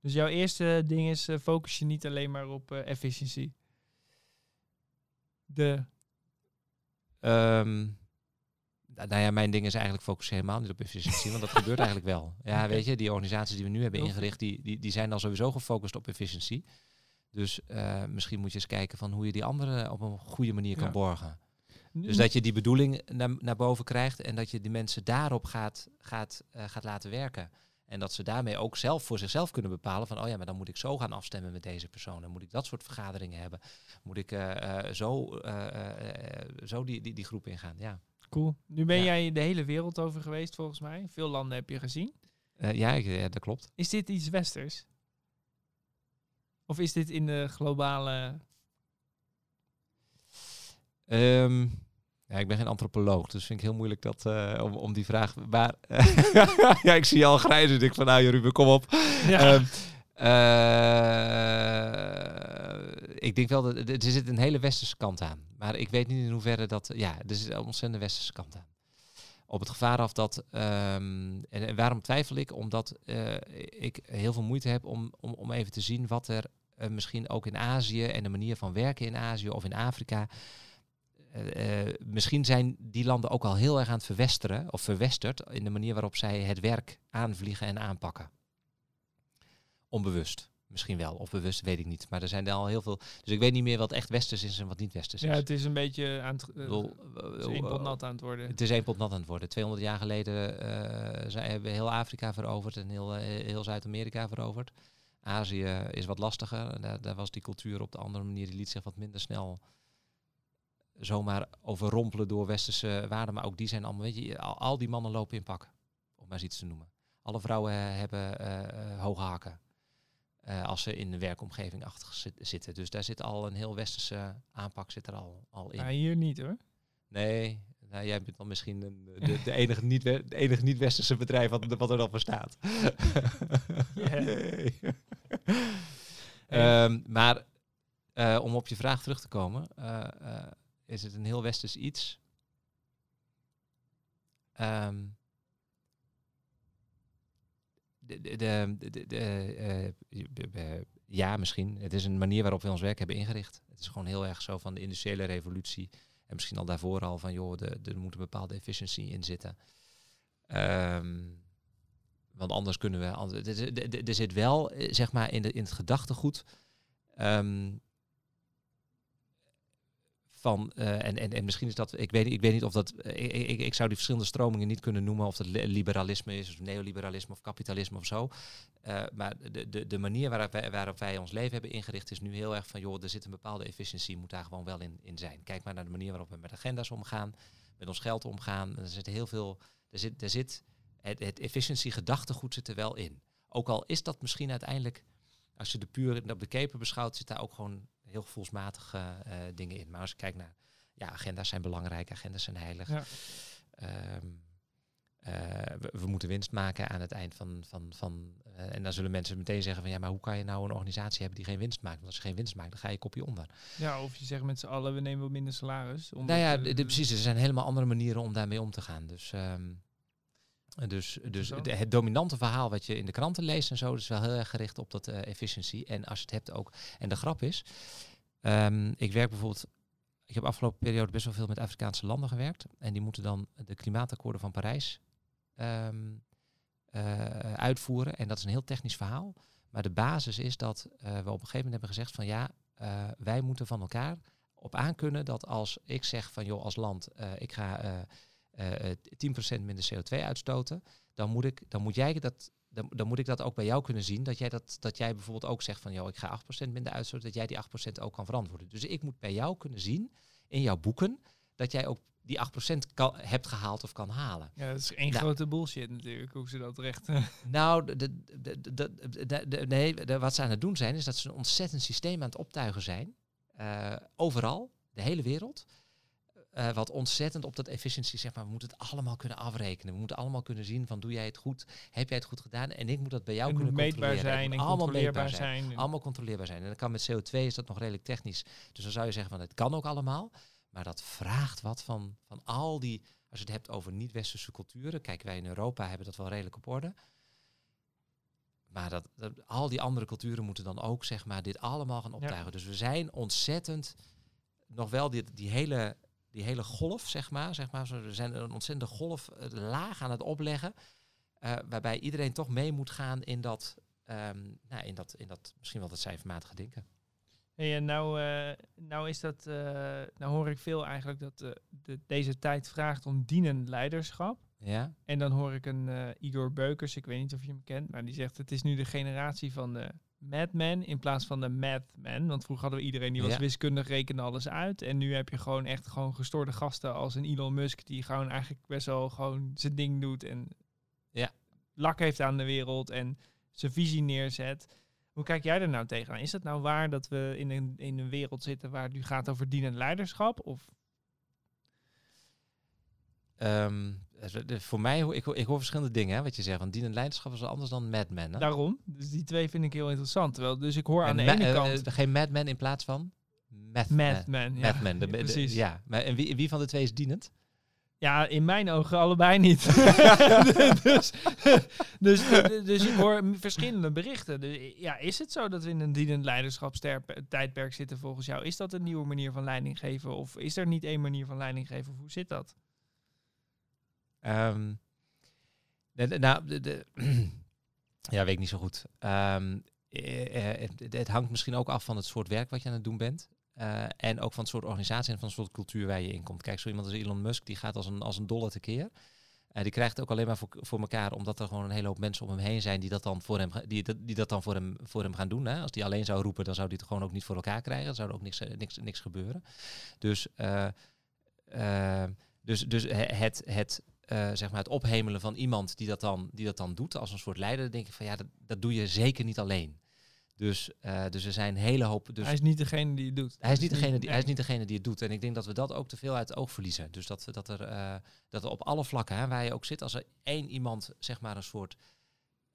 A: Dus jouw eerste ding is, eh, focus je niet alleen maar op eh efficiëntie. De,
B: Ehm, nou nou ja, mijn ding is eigenlijk focussen helemaal niet op efficiëntie, want dat gebeurt eigenlijk wel. Ja, weet je, die organisaties die we nu hebben ingericht, die, die, die zijn al sowieso gefocust op efficiëntie. Dus eh, misschien moet je eens kijken van hoe je die anderen op een goede manier kan
A: Ja.
B: borgen. Dus dat je die bedoeling naar, naar boven krijgt en dat je die mensen daarop gaat, gaat, gaat laten werken. En dat ze daarmee ook zelf voor zichzelf kunnen bepalen van, oh ja, maar dan moet ik zo gaan afstemmen met deze persoon. Dan moet ik dat soort vergaderingen hebben. Moet ik eh, eh, zo, eh, zo die, die, die groep ingaan. Ja,
A: Cool. Nu ben
B: Ja.
A: jij de hele wereld over geweest volgens mij. Veel landen heb je gezien.
B: Ja, ik, ja, dat klopt.
A: Is dit iets westers? Of is dit in de globale...
B: Ehm, ja, ik ben geen antropoloog, dus vind ik heel moeilijk dat, eh, om, om die vraag. Maar ja, ik zie je al grijzen. Ik denk van, nou, Ruben, kom op. Ehm, eh, ik denk wel dat er zit een hele westerse kant aan. Maar ik weet niet in hoeverre dat. Ja, er zit een ontzettende westerse kant aan. Op het gevaar af dat. ehm, en, waarom twijfel ik? Omdat eh, ik heel veel moeite heb om, om, om even te zien wat er misschien ook in Azië en de manier van werken in Azië of in Afrika. Eh, eh, misschien zijn die landen ook al heel erg aan het verwesteren of verwesterd in de manier waarop zij het werk aanvliegen en aanpakken. Onbewust. Misschien wel, of bewust, weet ik niet. Maar er zijn er al heel veel. Dus ik weet niet meer wat echt westers is en wat niet westers
A: Ja,
B: is.
A: het is een beetje aan het... Is
B: eh,
A: één pot
B: eh,
A: nat aan het worden.
B: Het is één pot nat aan het worden. 200 jaar geleden hebben we heel Afrika veroverd en heel, heel Zuid-Amerika veroverd. Azië is wat lastiger. Daar, daar was die cultuur op de andere manier. Die liet zich wat minder snel zomaar overrompelen door westerse waarden. Maar ook die zijn allemaal, weet je, al, al die mannen lopen in pak. Om maar eens iets te noemen. Alle vrouwen eh, hebben eh, hoge haken. eh, als ze in de werkomgeving achter zit- zitten. Dus daar zit al een heel westerse aanpak zit er al, al in.
A: Ja, hier niet hoor.
B: Nee, nou, jij bent dan misschien een, de, de enige niet de enige niet-westerse bedrijf wat, wat er dan bestaat.
A: Yeah.
B: Yay. Ehm, maar om op je vraag terug te komen, is het een heel westers iets. Ehm, de, de, de, eh, eh, ja, misschien. Het is een manier waarop we ons werk hebben ingericht. Het is gewoon heel erg zo van de industriële revolutie. En misschien al daarvoor al van, joh, er moet een bepaalde efficiëntie in zitten. Ehm, want anders kunnen we... er zit wel, eh, zeg maar, in, de, in het gedachtegoed... ehm, van, eh, en, en, en misschien is dat, ik weet, ik weet niet of dat, eh, ik, ik, zou die verschillende stromingen niet kunnen noemen of dat li- liberalisme is, of neoliberalisme of kapitalisme of zo. Eh, maar de, de, de manier waarop wij, waarop wij ons leven hebben ingericht is nu heel erg van, joh, er zit een bepaalde efficiëntie, moet daar gewoon wel in, in zijn. Kijk maar naar de manier waarop we met agenda's omgaan, met ons geld omgaan. Er zit heel veel, er zit, er zit het, het efficiëntie gedachtegoed zit er wel in. Ook al is dat misschien uiteindelijk, als je de puur op de keper beschouwt, zit daar ook gewoon heel gevoelsmatige eh, dingen in. Maar als je kijkt naar, ja, agenda's zijn belangrijk, agenda's zijn heilig.
A: Ja.
B: Ehm, eh, we, we moeten winst maken aan het eind van. van, van eh, en dan zullen mensen meteen zeggen van ja, maar hoe kan je nou een organisatie hebben die geen winst maakt? Want als je geen winst maakt, dan ga je kopje onder.
A: Ja, of je zegt met z'n allen, we nemen wat minder salaris.
B: nou ja,
A: eh,
B: de- de- precies. Er zijn helemaal andere manieren om daarmee om te gaan. Dus, ehm, dus, dus het dominante verhaal wat je in de kranten leest en zo, is wel heel erg gericht op dat eh efficiëntie. En als je het hebt ook. En de grap is, ehm, ik werk bijvoorbeeld. Ik heb afgelopen periode best wel veel met Afrikaanse landen gewerkt. En die moeten dan de klimaatakkoorden van Parijs ehm, eh, uitvoeren. En dat is een heel technisch verhaal. Maar de basis is dat eh, we op een gegeven moment hebben gezegd van ja, wij moeten van elkaar op aankunnen dat als ik zeg van joh, als land, ik ga 10% minder CO2 uitstoten, dan moet, ik, dan moet jij dat. Dan, dan moet ik dat ook bij jou kunnen zien. Dat jij, dat, dat jij bijvoorbeeld ook zegt van joh, ik ga 8% minder uitstoten, dat jij die 8% ook kan verantwoorden. Dus ik moet bij jou kunnen zien in jouw boeken dat jij ook die 8% kan, hebt gehaald of kan halen.
A: Ja, dat is één
B: Nou.
A: grote bullshit natuurlijk, hoe ze dat recht... eh,
B: Nou, de, de, de, nee, wat ze aan het doen zijn, is dat ze een ontzettend systeem aan het optuigen zijn. eh, overal, de hele wereld. Eh, wat ontzettend op dat efficiëntie, zeg maar, we moeten het allemaal kunnen afrekenen. We moeten allemaal kunnen zien van, doe jij het goed? Heb jij het goed gedaan? En ik moet dat bij jou kunnen
A: meetbaar
B: controleren.
A: Zijn en
B: allemaal
A: controleerbaar
B: meetbaar zijn.
A: zijn.
B: Allemaal controleerbaar zijn. En dan kan met CO2 is dat nog redelijk technisch. Dus dan zou je zeggen van, het kan ook allemaal. Maar dat vraagt wat van, van al die, als je het hebt over niet-westerse culturen. Kijk, wij in Europa hebben dat wel redelijk op orde. Maar dat, dat- al die andere culturen moeten dan ook zeg maar, dit allemaal gaan optuigen. Dus we zijn ontzettend nog wel die, die, hele, die hele golf, zeg maar, zeg maar. We zijn een ontzettende golf eh, laag aan het opleggen. eh, waarbij iedereen toch mee moet gaan in dat, ehm, nou, in dat, in dat misschien wel dat cijfermatige denken.
A: Hey, en nou, eh, nou is dat, eh, nou hoor ik veel eigenlijk dat de, deze tijd vraagt om dienend leiderschap.
B: Ja?
A: En dan hoor ik een Igor Beukers, ik weet niet of je hem kent, maar die zegt het is nu de generatie van de madman in plaats van de madman. Want vroeger hadden we iedereen die was
B: Ja.
A: wiskundig, rekende alles uit. En nu heb je gewoon echt gewoon gestoorde gasten als een Elon Musk die gewoon eigenlijk best wel gewoon zijn ding doet en
B: Ja.
A: lak heeft aan de wereld en zijn visie neerzet. Hoe kijk jij er nou tegenaan? Is het nou waar dat we in een, in een wereld zitten waar het nu gaat over dienend leiderschap? Of
B: Ehm, voor mij, ik, ik hoor verschillende dingen, hè, wat je zegt. Want dienend leiderschap is anders dan madman. Hè?
A: daarom? Dus die twee vind ik heel interessant. Terwijl, dus ik hoor aan de ene
B: eh,
A: kant...
B: eh, geen madman in plaats van
A: Madman, ja.
B: Madman, de-
A: Ja,
B: de-
A: precies.
B: ja, maar en wie, wie van de twee is dienend?
A: Ja, in mijn ogen allebei niet. dus, dus, dus ik hoor verschillende berichten. Dus, ja, is het zo dat we in een dienend leiderschapstijdperk zitten volgens jou? Is dat een nieuwe manier van leiding geven? Of is er niet één manier van leiding geven? Of hoe zit dat?
B: De- nou, de, ja, weet ik niet zo goed. Ehm, eh, eh, het, hangt misschien ook af van het soort werk wat je aan het doen bent. Eh, en ook van het soort organisatie en van het soort cultuur waar je in komt. Kijk, zo iemand als Elon Musk, die gaat als een, als een dolle tekeer. Eh die krijgt het ook alleen maar voor, voor elkaar, omdat er gewoon een hele hoop mensen om hem heen zijn die dat dan voor hem, die, die dat dan voor hem, voor hem gaan doen. Hè. Als die alleen zou roepen, dan zou die het gewoon ook niet voor elkaar krijgen. Dan zou er ook niks, niks, niks gebeuren. Dus, eh, dus, dus he- het, het, eh, zeg maar het ophemelen van iemand die dat, dan, die dat dan doet als een soort leider, dan denk ik van ja, dat, dat doe je zeker niet alleen. Dus, eh, dus er zijn een hele hoop. Dus
A: hij is niet degene die het doet.
B: hij is, niet degene die, hij is niet degene die het doet. En ik denk dat we dat ook te veel uit het oog verliezen. Dus dat, dat, er, eh, dat er op alle vlakken, hè, waar je ook zit, als er één iemand zeg maar een soort,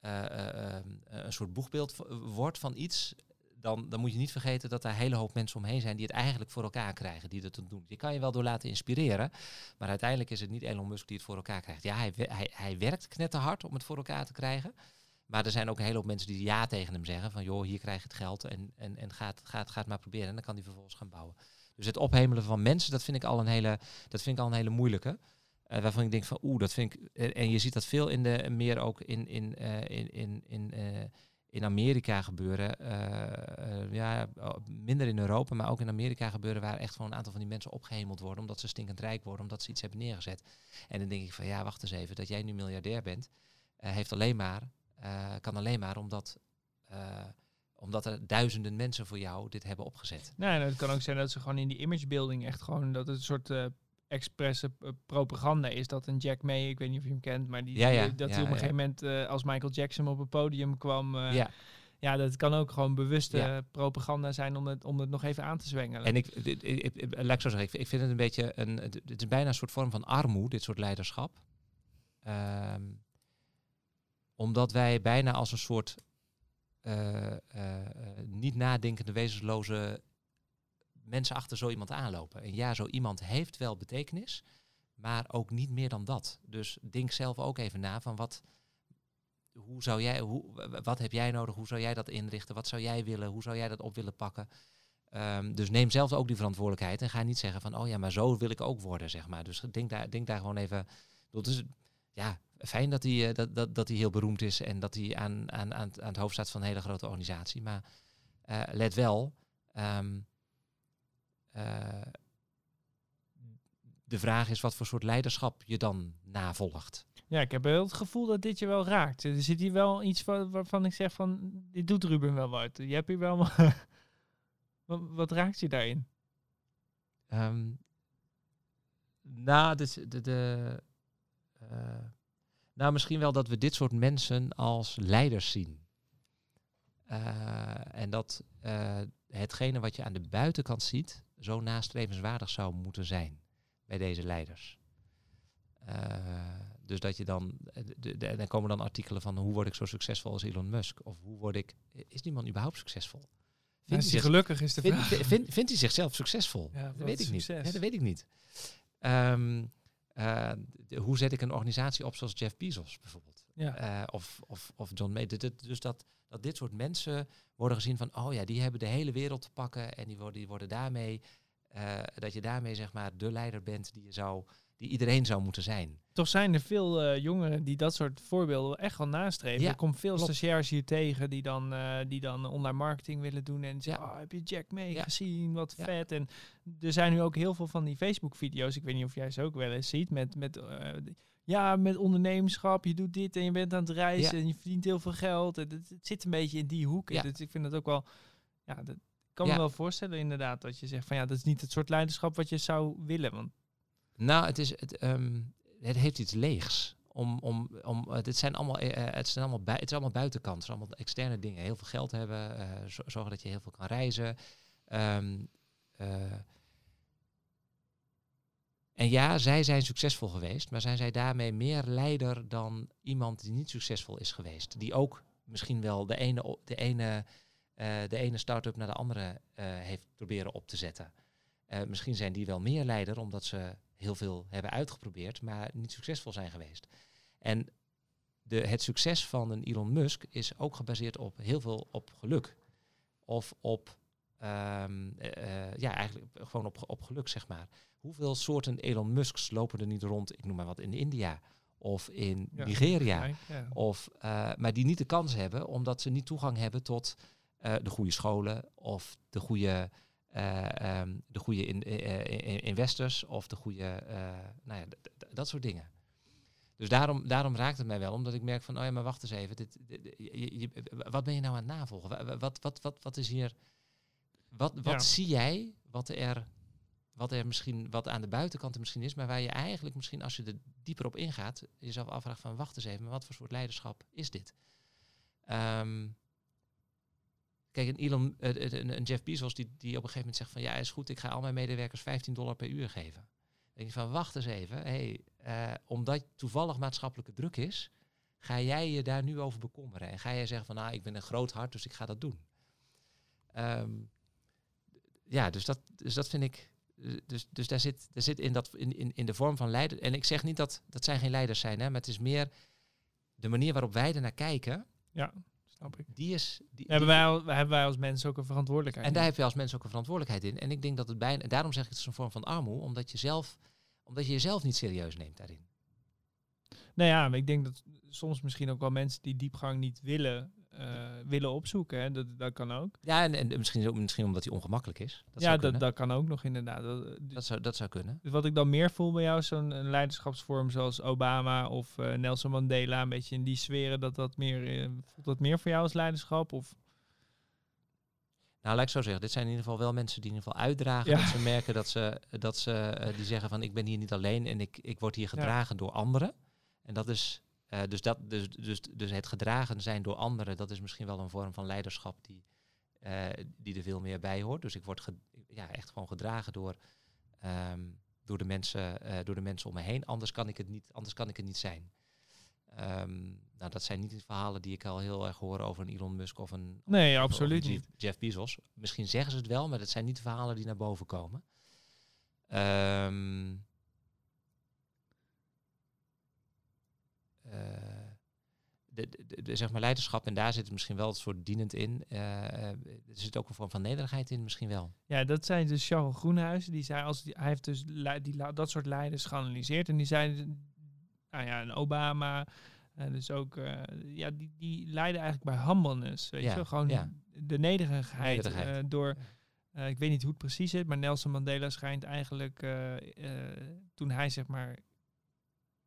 B: eh, eh, eh, een soort boegbeeld wordt van iets, dan, dan moet je niet vergeten dat er een hele hoop mensen omheen zijn die het eigenlijk voor elkaar krijgen, die dat doen. Je kan je wel door laten inspireren, maar uiteindelijk is het niet Elon Musk die het voor elkaar krijgt. Ja, hij, hij, hij werkt knetterhard om het voor elkaar te krijgen. Maar er zijn ook een hele hoop mensen die ja tegen hem zeggen. Van joh, hier krijg je het geld en, en, en gaat, maar proberen. En dan kan hij vervolgens gaan bouwen. Dus het ophemelen van mensen, dat vind ik al een hele, dat vind ik al een hele moeilijke. Eh, waarvan ik denk van oeh, dat vind ik. en je ziet dat veel in de meer ook in, in, eh, in, in, in, eh, in Amerika gebeuren. Eh, eh, ja, minder in Europa, maar ook in Amerika gebeuren waar echt gewoon een aantal van die mensen opgehemeld worden. Omdat ze stinkend rijk worden, omdat ze iets hebben neergezet. En dan denk ik van ja, wacht eens even, dat jij nu miljardair bent, eh, heeft alleen maar, kan alleen maar omdat, omdat er duizenden mensen voor jou dit hebben opgezet.
A: Nee, nou, het kan ook zijn dat ze gewoon in die imagebuilding echt gewoon dat het een soort expresse eh, propaganda is. Dat een Jack May, ik weet niet of je hem kent, maar die,
B: Ja, ja,
A: die- dat
B: ja,
A: hij op een gegeven moment eh, als Michael Jackson op het podium kwam. eh,
B: ja.
A: ja, dat kan ook gewoon bewuste eh, propaganda zijn om het, om het nog even aan te zwengelen.
B: En ik, ik, ik, ik- laat ik zo zeggen, ik, vind het een beetje een, het is bijna een soort vorm van armoede, dit soort leiderschap. Ehm, omdat wij bijna als een soort eh, eh, eh, niet nadenkende, wezensloze mensen achter zo iemand aanlopen. En ja, zo iemand heeft wel betekenis, maar ook niet meer dan dat. Dus denk zelf ook even na van wat, hoe zou jij, hoe, wat heb jij nodig? Hoe zou jij dat inrichten? Wat zou jij willen? Hoe zou jij dat op willen pakken? Ehm, dus neem zelf ook die verantwoordelijkheid en ga niet zeggen van, oh ja, maar zo wil ik ook worden, zeg maar. Dus denk daar, denk daar gewoon even. Dat is ja fijn dat hij, eh, dat, dat, dat heel beroemd is en dat hij aan, aan, aan, het- hoofd staat van een hele grote organisatie. Maar eh, let wel, ehm, eh, de vraag is wat voor soort leiderschap je dan navolgt.
A: Ja, ik heb wel het gevoel dat dit je wel raakt. Er zit hier wel iets van, waarvan ik zeg van, dit doet Ruben wel wat. Je hebt hier wel... wat, wat raakt je daarin?
B: Ehm nou, dus de, de, eh, nou, misschien wel dat we dit soort mensen als leiders zien. Eh, en dat eh, hetgene wat je aan de buitenkant ziet, zo nastrevenswaardig zou moeten zijn. bij deze leiders. Uh, dus dat je dan, dan komen dan artikelen van hoe word ik zo succesvol als Elon Musk? Of hoe word ik, is die man überhaupt succesvol?
A: Vindt hij zich, gelukkig is de
B: vind,
A: vraag.
B: Vind, vindt hij zichzelf succesvol?
A: Ja,
B: dat weet ik niet.
A: Ja,
B: dat weet ik niet. Um, uh, de, hoe zet ik een organisatie op zoals Jeff Bezos bijvoorbeeld?
A: Ja.
B: Uh, of, of, of John May. Dus dat, dat dit soort mensen worden gezien van, oh ja, die hebben de hele wereld te pakken en die worden, die worden daarmee, uh, dat je daarmee zeg maar de leider bent die je zou die iedereen zou moeten zijn.
A: Toch zijn er veel uh, jongeren die dat soort voorbeelden echt wel nastreven.
B: Ja,
A: er komt veel
B: klopt.
A: stagiairs hier tegen die dan, uh, die dan online marketing willen doen. En zeggen,
B: Ja.
A: oh, heb je Jack mee
B: Ja.
A: gezien? Wat vet. En er zijn nu ook heel veel van die Facebook-video's. Ik weet niet of jij ze ook wel eens ziet. Met, met, eh, ja, met ondernemerschap. Je doet dit en je bent aan het reizen.
B: Ja.
A: En je verdient heel veel geld. Het, het, het zit een beetje in die hoek.
B: Ja.
A: Dus ik vind dat ook wel... Ja, dat, kan me wel voorstellen inderdaad dat je zegt van ja, dat is niet het soort leiderschap wat je zou willen. Want
B: Nou, het, is, het, ehm, het heeft iets leegs. Om, om, om, uh, dit zijn allemaal, eh, het, zijn allemaal bui- het is allemaal buitenkant. Het zijn allemaal externe dingen. Heel veel geld hebben, eh, zo- zorgen dat je heel veel kan reizen. Ehm, eh, en ja, zij zijn succesvol geweest, maar zijn zij daarmee meer leider dan iemand die niet succesvol is geweest? Die ook misschien wel de ene, de ene, eh, de ene start-up naar de andere eh, heeft proberen op te zetten. Eh, misschien zijn die wel meer leider omdat ze heel veel hebben uitgeprobeerd, maar niet succesvol zijn geweest. En de, het succes van een Elon Musk is ook gebaseerd op heel veel op geluk. Of op, ehm, eh, eh, ja, eigenlijk gewoon op, op geluk, zeg maar. Hoeveel soorten Elon Musks lopen er niet rond, ik noem maar wat, in India of in
A: Ja,
B: Nigeria?
A: ja.
B: Of, eh, maar die niet de kans hebben omdat ze niet toegang hebben tot eh, de goede scholen of de goede, eh, ehm, de goede in, in- investors of de goede, nou ja, dat soort dingen. Dus daarom, daarom raakt het mij wel, omdat ik merk van, oh ja, maar wacht eens even, dit, dit- dit- je- je- wat ben je nou aan het navolgen? Wa- wa- Wat, wat, wat, wat is hier, wat, wat zie jij, wat er, wat er misschien, wat aan de buitenkant er misschien is, maar waar je eigenlijk misschien, als je er dieper op ingaat, jezelf afvraagt van, wacht eens even, maar wat voor soort leiderschap is dit? Ehm, kijk, een, Elon, eh, eh, een, Jeff Bezos die, die op een gegeven moment zegt van, ja, is goed, ik ga al mijn medewerkers 15 dollar per uur geven. Dan denk je van, wacht eens even, hey, eh, omdat toevallig maatschappelijke druk is, ga jij je daar nu over bekommeren? En ga jij zeggen van, nou, ik ben een groot hart, dus ik ga dat doen. Ehm, ja, dus dat, dus dat vind ik. Dus, dus daar zit, daar zit in, dat, in, in, in de vorm van leider. En ik zeg niet dat dat zijn geen leiders zijn, hè, maar het is meer de manier waarop wij er naar kijken.
A: ja, snap ik.
B: Die is. Die,
A: Hebben wij, al- hebben wij als mensen ook een verantwoordelijkheid?
B: en daar heb je als mens ook een verantwoordelijkheid in. En ik denk dat het bijna. En daarom zeg ik het is een vorm van armoede, omdat je zelf, omdat je jezelf niet serieus neemt daarin.
A: Nou ja, maar ik denk dat soms misschien ook wel mensen die diepgang niet willen, willen opzoeken. Hè? Dat, dat kan ook.
B: Ja, en, en misschien, misschien omdat hij ongemakkelijk is. Dat
A: ja,
B: zou
A: dat, kan ook nog inderdaad. Dat,
B: Dat, zou, dat zou kunnen.
A: dus wat ik dan meer voel bij jou is zo'n leiderschapsvorm zoals Obama of eh, Nelson Mandela. Een beetje in die sferen. Dat dat meer, eh, voelt dat meer voor jou als leiderschap? Of,
B: Nou, laat ik zo zeggen. Dit zijn in ieder geval wel mensen die in ieder geval uitdragen.
A: Ja.
B: Dat ze merken dat ze, dat ze eh, die zeggen van ik ben hier niet alleen en ik, ik word hier gedragen door anderen. En dat is, eh, dus, dat, dus, dus, dus het gedragen zijn door anderen, dat is misschien wel een vorm van leiderschap die, eh, die er veel meer bij hoort. Dus ik word ja, echt gewoon gedragen door, ehm, door, de mensen, eh, door de mensen om me heen. Anders kan ik het niet, anders kan ik het niet zijn. Ehm, nou, dat zijn niet de verhalen die ik al heel erg hoor over een Elon Musk of een,
A: nee,
B: of- of
A: absoluut
B: een
A: niet.
B: Jeff, Bezos. Misschien zeggen ze het wel, maar dat zijn niet de verhalen die naar boven komen. Ehm, de, de, de- zeg maar leiderschap, en daar zit misschien wel het soort dienend in. eh, eh, er zit ook een vorm van nederigheid in, misschien wel.
A: Ja, dat zijn dus Charles Groenhuizen. Die zei, als die, hij heeft dus die, dat soort leiders geanalyseerd. En die zei, nou ja, een Obama. eh, dus ook, eh, ja, die, die leiden eigenlijk bij humbleness. Weet
B: Ja,
A: je? Gewoon
B: ja.
A: de nederigheid.
B: Nederigheid.
A: eh, door, eh, ik weet niet hoe het precies zit, maar Nelson Mandela schijnt eigenlijk, eh, eh, toen hij zeg maar,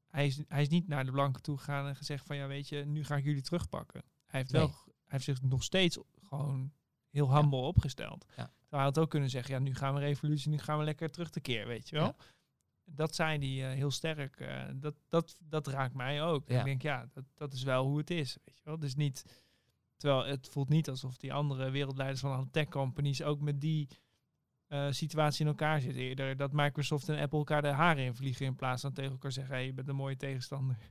A: hij is, hij is niet naar de blanken toe gegaan en gezegd van, ja weet je, nu ga ik jullie terugpakken. Hij heeft, wel, hij heeft zich nog steeds gewoon heel humble opgesteld.
B: Ja.
A: Terwijl hij had ook kunnen zeggen, ja, nu gaan we revolutie, nu gaan we lekker terug te keer, weet je wel.
B: Ja.
A: Dat zijn die eh, heel sterk. eh, dat, dat, dat raakt mij ook. Ik denk, ja, dat, dat is wel hoe het is, weet je wel. Dus niet, terwijl het voelt niet alsof die andere wereldleiders van alle tech companies ook met die eh, situatie in elkaar zit eerder. Dat Microsoft en Apple elkaar de haren in vliegen in plaats van tegen elkaar zeggen, hey, je bent een mooie tegenstander.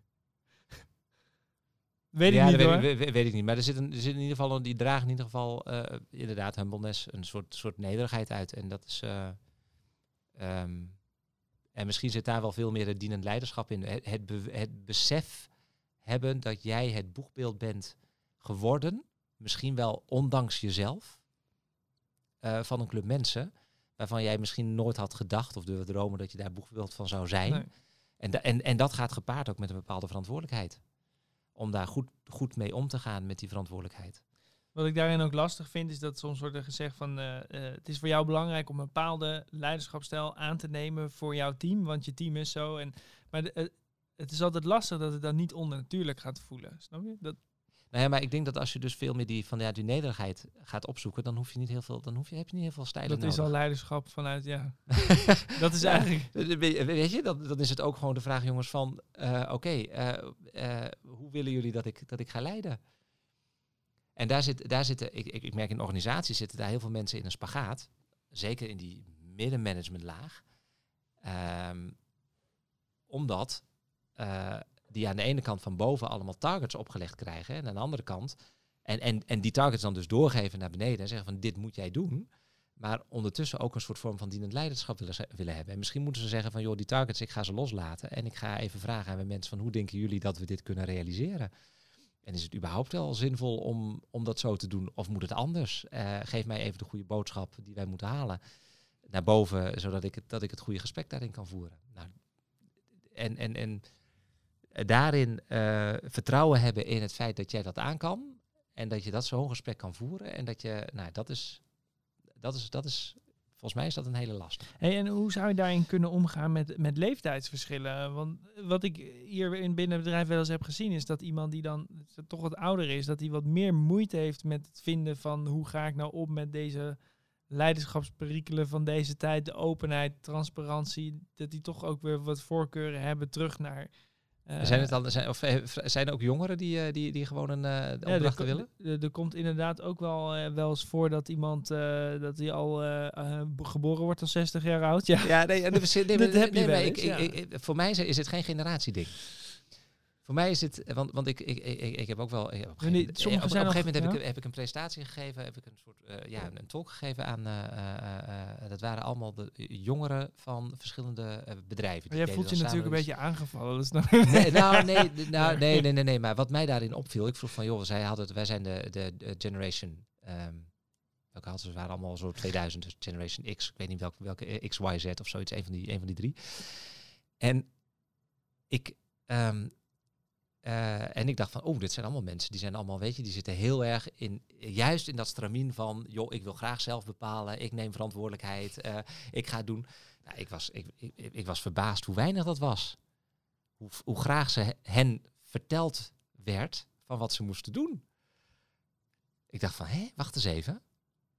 A: weet ik niet hoor.
B: weet, ik- weet, weet ik niet. Maar er zit, een, er zit in ieder geval, een- die dragen in ieder geval eh, inderdaad humbleness, een soort, soort nederigheid uit. En dat is... eh, ehm, en misschien zit daar wel veel meer het dienend leiderschap in. Het, het, be- het besef hebben dat jij het boegbeeld bent geworden, misschien wel ondanks jezelf, van een club mensen, waarvan jij misschien nooit had gedacht of durfde dromen dat je daar boegbeeld van zou zijn.
A: Nee.
B: En, da- en, en dat gaat gepaard ook met een bepaalde verantwoordelijkheid. Om daar goed, goed mee om te gaan met die verantwoordelijkheid.
A: Wat ik daarin ook lastig vind, is dat soms wordt er gezegd van eh, eh, het is voor jou belangrijk om een bepaalde leiderschapsstijl aan te nemen voor jouw team, want je team is zo. En, maar de- eh, het is altijd lastig dat het dan niet onnatuurlijk gaat voelen. Snap je? Dat,
B: Nou ja, maar ik denk dat als je dus veel meer die, van, ja, die nederigheid gaat opzoeken, dan hoef je niet heel veel, dan hoef je, heb je niet heel veel stijlen
A: dat is al leiderschap vanuit, ja. dat is eigenlijk.
B: Weet je, dan, dan is het ook gewoon de vraag, jongens, van eh, oké, eh, eh, hoe willen jullie dat ik, dat ik ga leiden? En daar, zit, daar zitten, ik, ik, ik merk in organisaties zitten daar heel veel mensen in een spagaat. Zeker in die middenmanagementlaag. Ehm, omdat die aan de ene kant van boven allemaal targets opgelegd krijgen. En aan de andere kant. En, en, en die targets dan dus doorgeven naar beneden en zeggen van dit moet jij doen. Maar ondertussen ook een soort vorm van dienend leiderschap willen, willen hebben. En misschien moeten ze zeggen van joh, die targets, ik ga ze loslaten. En ik ga even vragen aan mijn mensen van hoe denken jullie dat we dit kunnen realiseren? En is het überhaupt wel zinvol om, om dat zo te doen? Of moet het anders? Eh, geef mij even de goede boodschap die wij moeten halen naar boven, zodat ik het, dat ik het goede gesprek daarin kan voeren. Nou, en, en, en daarin eh, vertrouwen hebben in het feit dat jij dat aan kan. En dat je dat zo'n gesprek kan voeren. En dat je, nou, dat is, dat is, dat is, volgens mij is dat een hele last.
A: En hoe zou je daarin kunnen omgaan met, met leeftijdsverschillen? Want wat ik hier in binnen het bedrijf wel eens heb gezien, is dat iemand die dan toch wat ouder is, dat hij wat meer moeite heeft met het vinden van hoe ga ik nou om met deze leiderschapsperikelen van deze tijd, de openheid, transparantie, dat die toch ook weer wat voorkeuren hebben terug naar. Eh,
B: zijn, het dan, zijn, of, eh, zijn er ook jongeren die, eh, die, die gewoon een eh
A: ja,
B: willen?
A: er- er komt inderdaad ook wel, eh, wel eens voor dat iemand eh, dat hij al eh, eh, geboren wordt als 60 jaar oud. Ja.
B: Ja, nee, dat, nee,
A: Dat
B: nee,
A: heb je
B: nee, is het geen generatieding. Voor mij is het, want, want ik, ik, ik, ik heb ook wel. Ik heb op, een gegeven moment- op, een gegeven moment heb,
A: ja?
B: ik, heb ik een presentatie gegeven, heb ik een soort eh, ja, een, een talk gegeven aan. eh, eh, eh, eh, dat waren allemaal de jongeren van verschillende eh, bedrijven.
A: Maar jij voelt je natuurlijk een beetje aangevallen. Dus
B: Nee, nou, nee, nou, nee, nee, nee, nee. Maar wat mij daarin opviel, ik vroeg van, joh, zij hadden, het- wij zijn de, de, de generation. ehm welke hadden ze? Waren allemaal zo 2000, dus Generation X. Ik weet niet welke, welke eh, X, Y, Z of zoiets, een van die, een van die drie. En ik, ehm, eh, en ik dacht van, oh, dit zijn allemaal mensen, die zijn allemaal, weet je, die zitten heel erg in, juist in dat stramien van, joh, ik wil graag zelf bepalen, ik neem verantwoordelijkheid, eh, ik ga doen. Nou, ik, was, ik, ik, ik was verbaasd hoe weinig dat was hoe, hoe graag ze he- hen verteld werd van wat ze moesten doen. Ik dacht van, hé, wacht eens even.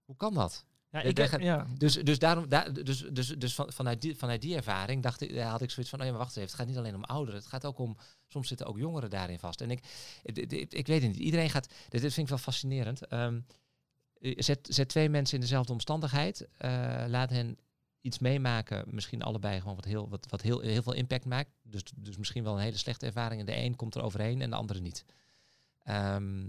B: Hoe kan dat?
A: Ja, ik heb- ja.
B: Dus, dus, daarom, daar, dus, dus, dus van, vanuit, die, vanuit die ervaring dacht ik, had ik zoiets van, oh ja, maar wacht even. Het gaat niet alleen om ouderen. Het gaat ook om, soms zitten ook jongeren daarin vast. En ik, ik, ik, ik weet het niet. Iedereen gaat, dit, vind ik wel fascinerend. Ehm, eh, zet, zet twee mensen in dezelfde omstandigheid. eh, laat hen iets meemaken, misschien allebei gewoon wat heel, wat, wat heel, heel veel impact maakt. Dus, dus misschien wel een hele slechte ervaring. En de een komt er overheen en de andere niet. Ehm,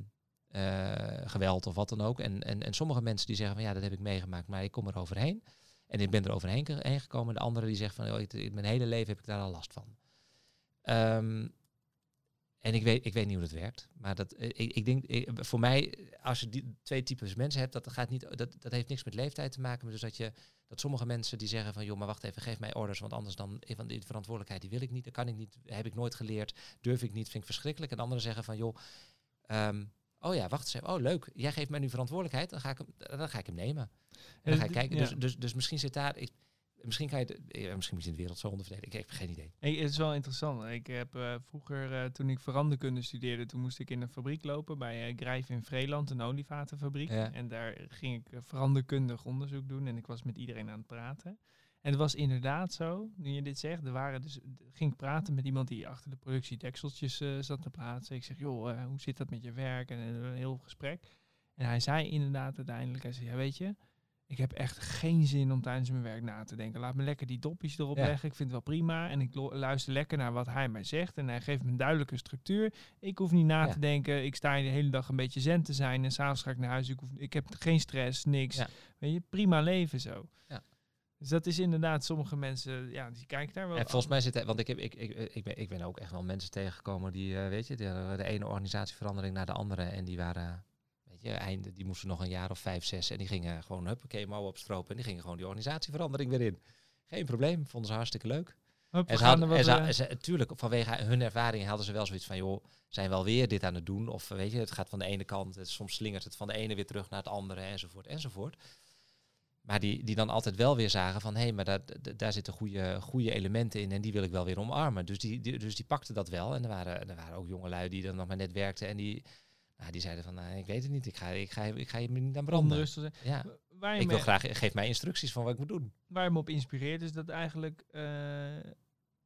B: eh, geweld of wat dan ook. En, en, en sommige mensen die zeggen van ja, dat heb ik meegemaakt, maar ik kom er overheen. En ik ben er overheen heen gekomen. De andere die zegt van oh, ik, mijn hele leven heb ik daar al last van. Ehm, en ik weet, ik weet niet hoe dat werkt. Maar dat, eh, ik, ik denk, voor mij, als je die twee types mensen hebt, dat, gaat niet, dat, dat heeft niks met leeftijd te maken. Maar dus dat, je, dat sommige mensen die zeggen van, joh, maar wacht even, geef mij orders. Want anders dan, van die verantwoordelijkheid, die wil ik niet, dat kan ik niet, heb ik nooit geleerd, durf ik niet, vind ik verschrikkelijk. En anderen zeggen van, joh, ehm, oh ja, wacht eens even, oh leuk, jij geeft mij nu verantwoordelijkheid, dan ga ik hem, dan ga ik hem nemen. En dan ga ik kijken. Dus, dus, dus misschien zit daar, ik, misschien kan je, de, misschien je de wereld zo. Ik heb geen idee.
A: Hey, het is wel interessant. Ik heb eh, vroeger, eh, toen ik veranderkunde studeerde, toen moest ik in een fabriek lopen bij uh, Grijf in Vreeland, een olievatenfabriek.
B: Ja.
A: En daar ging ik veranderkundig onderzoek doen en ik was met iedereen aan het praten. En het was inderdaad zo, nu je dit zegt, er waren dus, ging ik praten met iemand die achter de productie dekseltjes eh, zat te plaatsen. Ik zeg, joh, eh, hoe zit dat met je werk? En eh, een heel gesprek. En hij zei inderdaad uiteindelijk, hij zei, ja weet je, ik heb echt geen zin om tijdens mijn werk na te denken. Laat me lekker die dopjes erop
B: Ja.
A: leggen. Ik vind het wel prima. En ik luister lekker naar wat hij mij zegt. En hij geeft me een duidelijke structuur. Ik hoef niet na
B: Ja.
A: te denken. Ik sta hier de hele dag een beetje zen te zijn. En s'avonds ga ik naar huis. Ik, hoef, ik heb geen stress, niks.
B: Ja.
A: Weet je, prima leven zo.
B: Ja.
A: Dus dat is inderdaad, sommige mensen, ja, die kijken daar wel
B: En volgens mij zit want ik, heb, ik, ik, ik, ben, ik ben ook echt wel mensen tegengekomen die, eh, weet je, de, de ene organisatieverandering naar de andere. En die waren, weet je, einde, die moesten nog een jaar of vijf, zes. En die gingen gewoon, huppakee, mouwen opstropen. En die gingen gewoon die organisatieverandering weer in. Geen probleem, vonden ze hartstikke leuk.
A: Hup,
B: En ze hadden, en ze,
A: eh,
B: ze- tuurlijk, vanwege hun ervaring hadden ze wel zoiets van, joh, zijn we alweer dit aan het doen? Of weet je, het gaat van de ene kant, het, soms slingert het van de ene weer terug naar het andere, enzovoort, enzovoort. Maar die, die dan altijd wel weer zagen van, hé, hey, maar daar, daar- zitten goede, goede elementen in en die wil ik wel weer omarmen. Dus die, die, dus die pakten dat wel. En er waren, er waren ook jongelui die dan nog maar net werkten en die, nou, die zeiden van, nou, ik weet het niet, ik ga, ik ga, ik ga je niet aan branden.
A: onrustig.
B: Ja,
A: Waar je,
B: ik wil graag, geef mij instructies van wat ik moet doen.
A: waar je me op inspireert, is dat eigenlijk eh,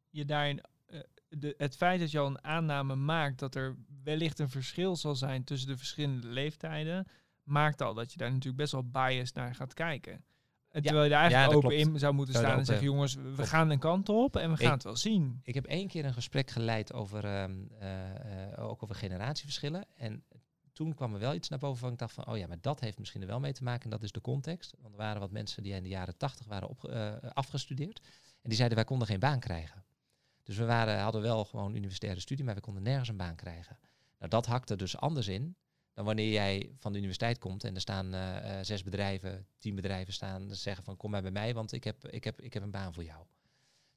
A: je daarin eh, de, het feit dat je al een aanname maakt dat er wellicht een verschil zal zijn tussen de verschillende leeftijden, maakt al dat je daar natuurlijk best wel biased naar gaat kijken. En terwijl je daar eigenlijk open
B: klopt.
A: in zou moeten
B: Zou
A: staan en zeggen, jongens, we gaan een kant op en we gaan
B: Ik-
A: het wel zien.
B: Ik heb één keer een gesprek geleid over, ehm, eh, eh, ook over generatieverschillen. En toen kwam er wel iets naar boven van ik dacht van, oh ja, maar dat heeft misschien er wel mee te maken. En dat is de context. Want er waren wat mensen die in de jaren tachtig waren op, eh, afgestudeerd. En die zeiden, wij konden geen baan krijgen. Dus we waren, hadden wel gewoon universitaire studie, maar we konden nergens een baan krijgen. Nou, dat hakte dus anders in dan wanneer jij van de universiteit komt en er staan eh, eh, zes bedrijven, tien bedrijven staan en zeggen van kom maar bij mij, want ik heb, ik heb, ik heb een baan voor jou.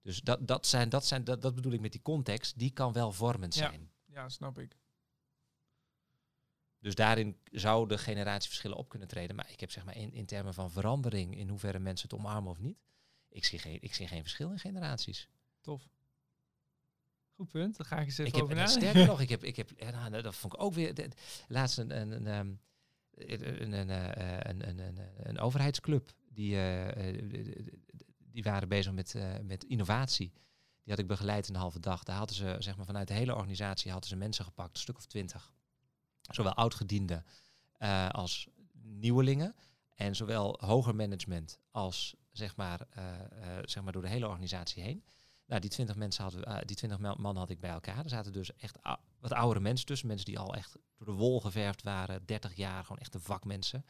B: Dus dat, dat, zijn, dat, zijn, dat, dat bedoel ik met die context, die kan wel vormend
A: Ja.
B: zijn.
A: Ja, snap ik.
B: Dus daarin zouden generatieverschillen op kunnen treden. Maar ik heb zeg maar in, in termen van verandering, in hoeverre mensen het omarmen of niet, ik zie geen, ik zie geen verschil in generaties.
A: Tof. Goed punt, daar ga ik eens even
B: Ik heb,
A: over nadenken.
B: sterker nog, ik heb, ik heb ja, nou, dat vond ik ook weer, de- laatst een, een, een, ehm, een, een, eh, een, een, een, een overheidsclub, die, eh, eh, die waren bezig met, met innovatie. Die had ik begeleid een halve dag. Daar hadden ze, zeg maar, vanuit de hele organisatie hadden ze mensen gepakt, een stuk of twintig. Zowel oudgedienden als nieuwelingen. En zowel hoger management als, zeg maar, zeg maar door de hele organisatie heen. Nou, die twintig mensen hadden, eh, die twintig man had ik bij elkaar. Er zaten dus echt wat oudere mensen tussen. Mensen die al echt door de wol geverfd waren. 30 jaar, gewoon echte vakmensen.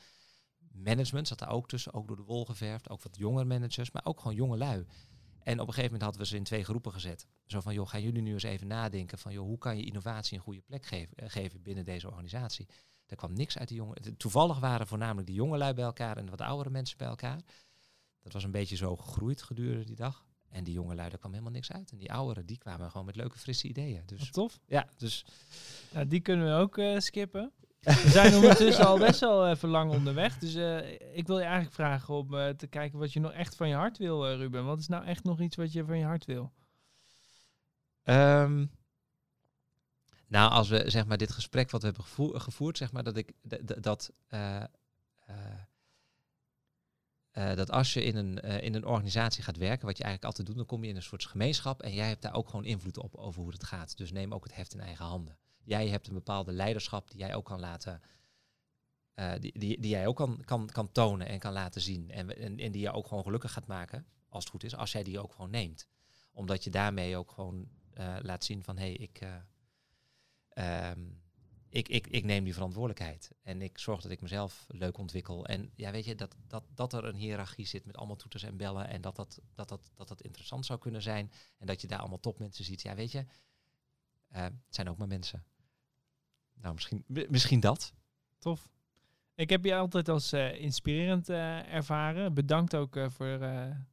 B: Management zat daar ook tussen, ook door de wol geverfd. Ook wat jongere managers, maar ook gewoon jonge lui. En op een gegeven moment hadden we ze in twee groepen gezet. Zo van, joh, gaan jullie nu eens even nadenken van, joh, hoe kan je innovatie een goede plek geven, eh, binnen deze organisatie? Er kwam niks uit die jongen. Toevallig waren voornamelijk die jonge lui bij elkaar en wat oudere mensen bij elkaar. Dat was een beetje zo gegroeid gedurende die dag. En die jonge lui, daar kwam helemaal niks uit. En die ouderen, die kwamen gewoon met leuke, frisse ideeën. Dus
A: Wat tof.
B: ja, dus
A: die kunnen we ook eh, skippen. We zijn ondertussen al best wel even lang onderweg. Dus eh, ik wil je eigenlijk vragen om eh, te kijken wat je nog echt van je hart wil, eh, Ruben. Wat is nou echt nog iets wat je van je hart wil?
B: Ehm, nou, als we zeg maar dit gesprek wat we hebben gevoer- gevoerd, zeg maar dat ik dat eh, dat als je in een, eh, in een organisatie gaat werken, wat je eigenlijk altijd doet, dan kom je in een soort gemeenschap en jij hebt daar ook gewoon invloed op over hoe het gaat. Dus neem ook het heft in eigen handen. Jij hebt een bepaalde leiderschap die jij ook kan laten, eh, die, die, die jij ook kan, kan, kan tonen en kan laten zien. En, en, die je ook gewoon gelukkig gaat maken, als het goed is, als jij die ook gewoon neemt. Omdat je daarmee ook gewoon laat zien van hé, hey, ik, eh, ehm, ik, ik, ik neem die verantwoordelijkheid. En ik zorg dat ik mezelf leuk ontwikkel. En ja, weet je, dat, dat, dat er een hiërarchie zit met allemaal toeters en bellen. En dat dat, dat, dat, dat interessant zou kunnen zijn. En dat je daar allemaal topmensen ziet. Ja, weet je, eh, het zijn ook maar mensen. Nou, misschien, mi- misschien dat.
A: Tof. Ik heb je altijd als eh, inspirerend eh, ervaren. Bedankt ook voor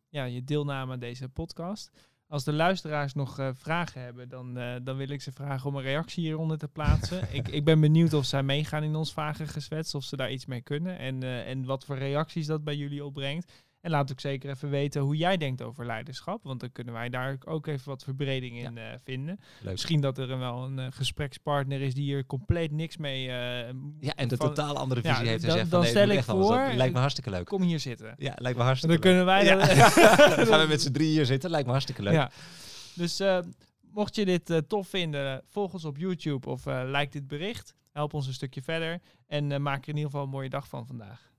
A: ja, je deelname aan deze podcast. Als de luisteraars nog eh, vragen hebben, dan, eh, dan wil ik ze vragen om een reactie hieronder te plaatsen. ik, ik ben benieuwd of zij meegaan in ons vragengeswets, of ze daar iets mee kunnen en, eh, en wat voor reacties dat bij jullie opbrengt. En laat ook zeker even weten hoe jij denkt over leiderschap, want dan kunnen wij daar ook even wat verbreding in eh, vinden.
B: Leuk.
A: Misschien dat er een wel een eh, gesprekspartner is die hier compleet niks mee... eh,
B: Ja, en de
A: van-
B: totaal andere
A: Ja,
B: visie heeft. En
A: dan-
B: zegt
A: dan
B: van, nee,
A: stel ik.
B: Dat
A: voor-
B: lijkt me hartstikke leuk.
A: Kom hier zitten.
B: Ja, lijkt me hartstikke
A: Dan kunnen wij...
B: Ja. Dan gaan we met z'n drieën hier zitten. Lijkt me hartstikke leuk.
A: Ja. Dus eh, mocht je dit eh, tof vinden, volg ons op YouTube of eh like dit bericht. Help ons een stukje verder. En eh, maak er in ieder geval een mooie dag van vandaag.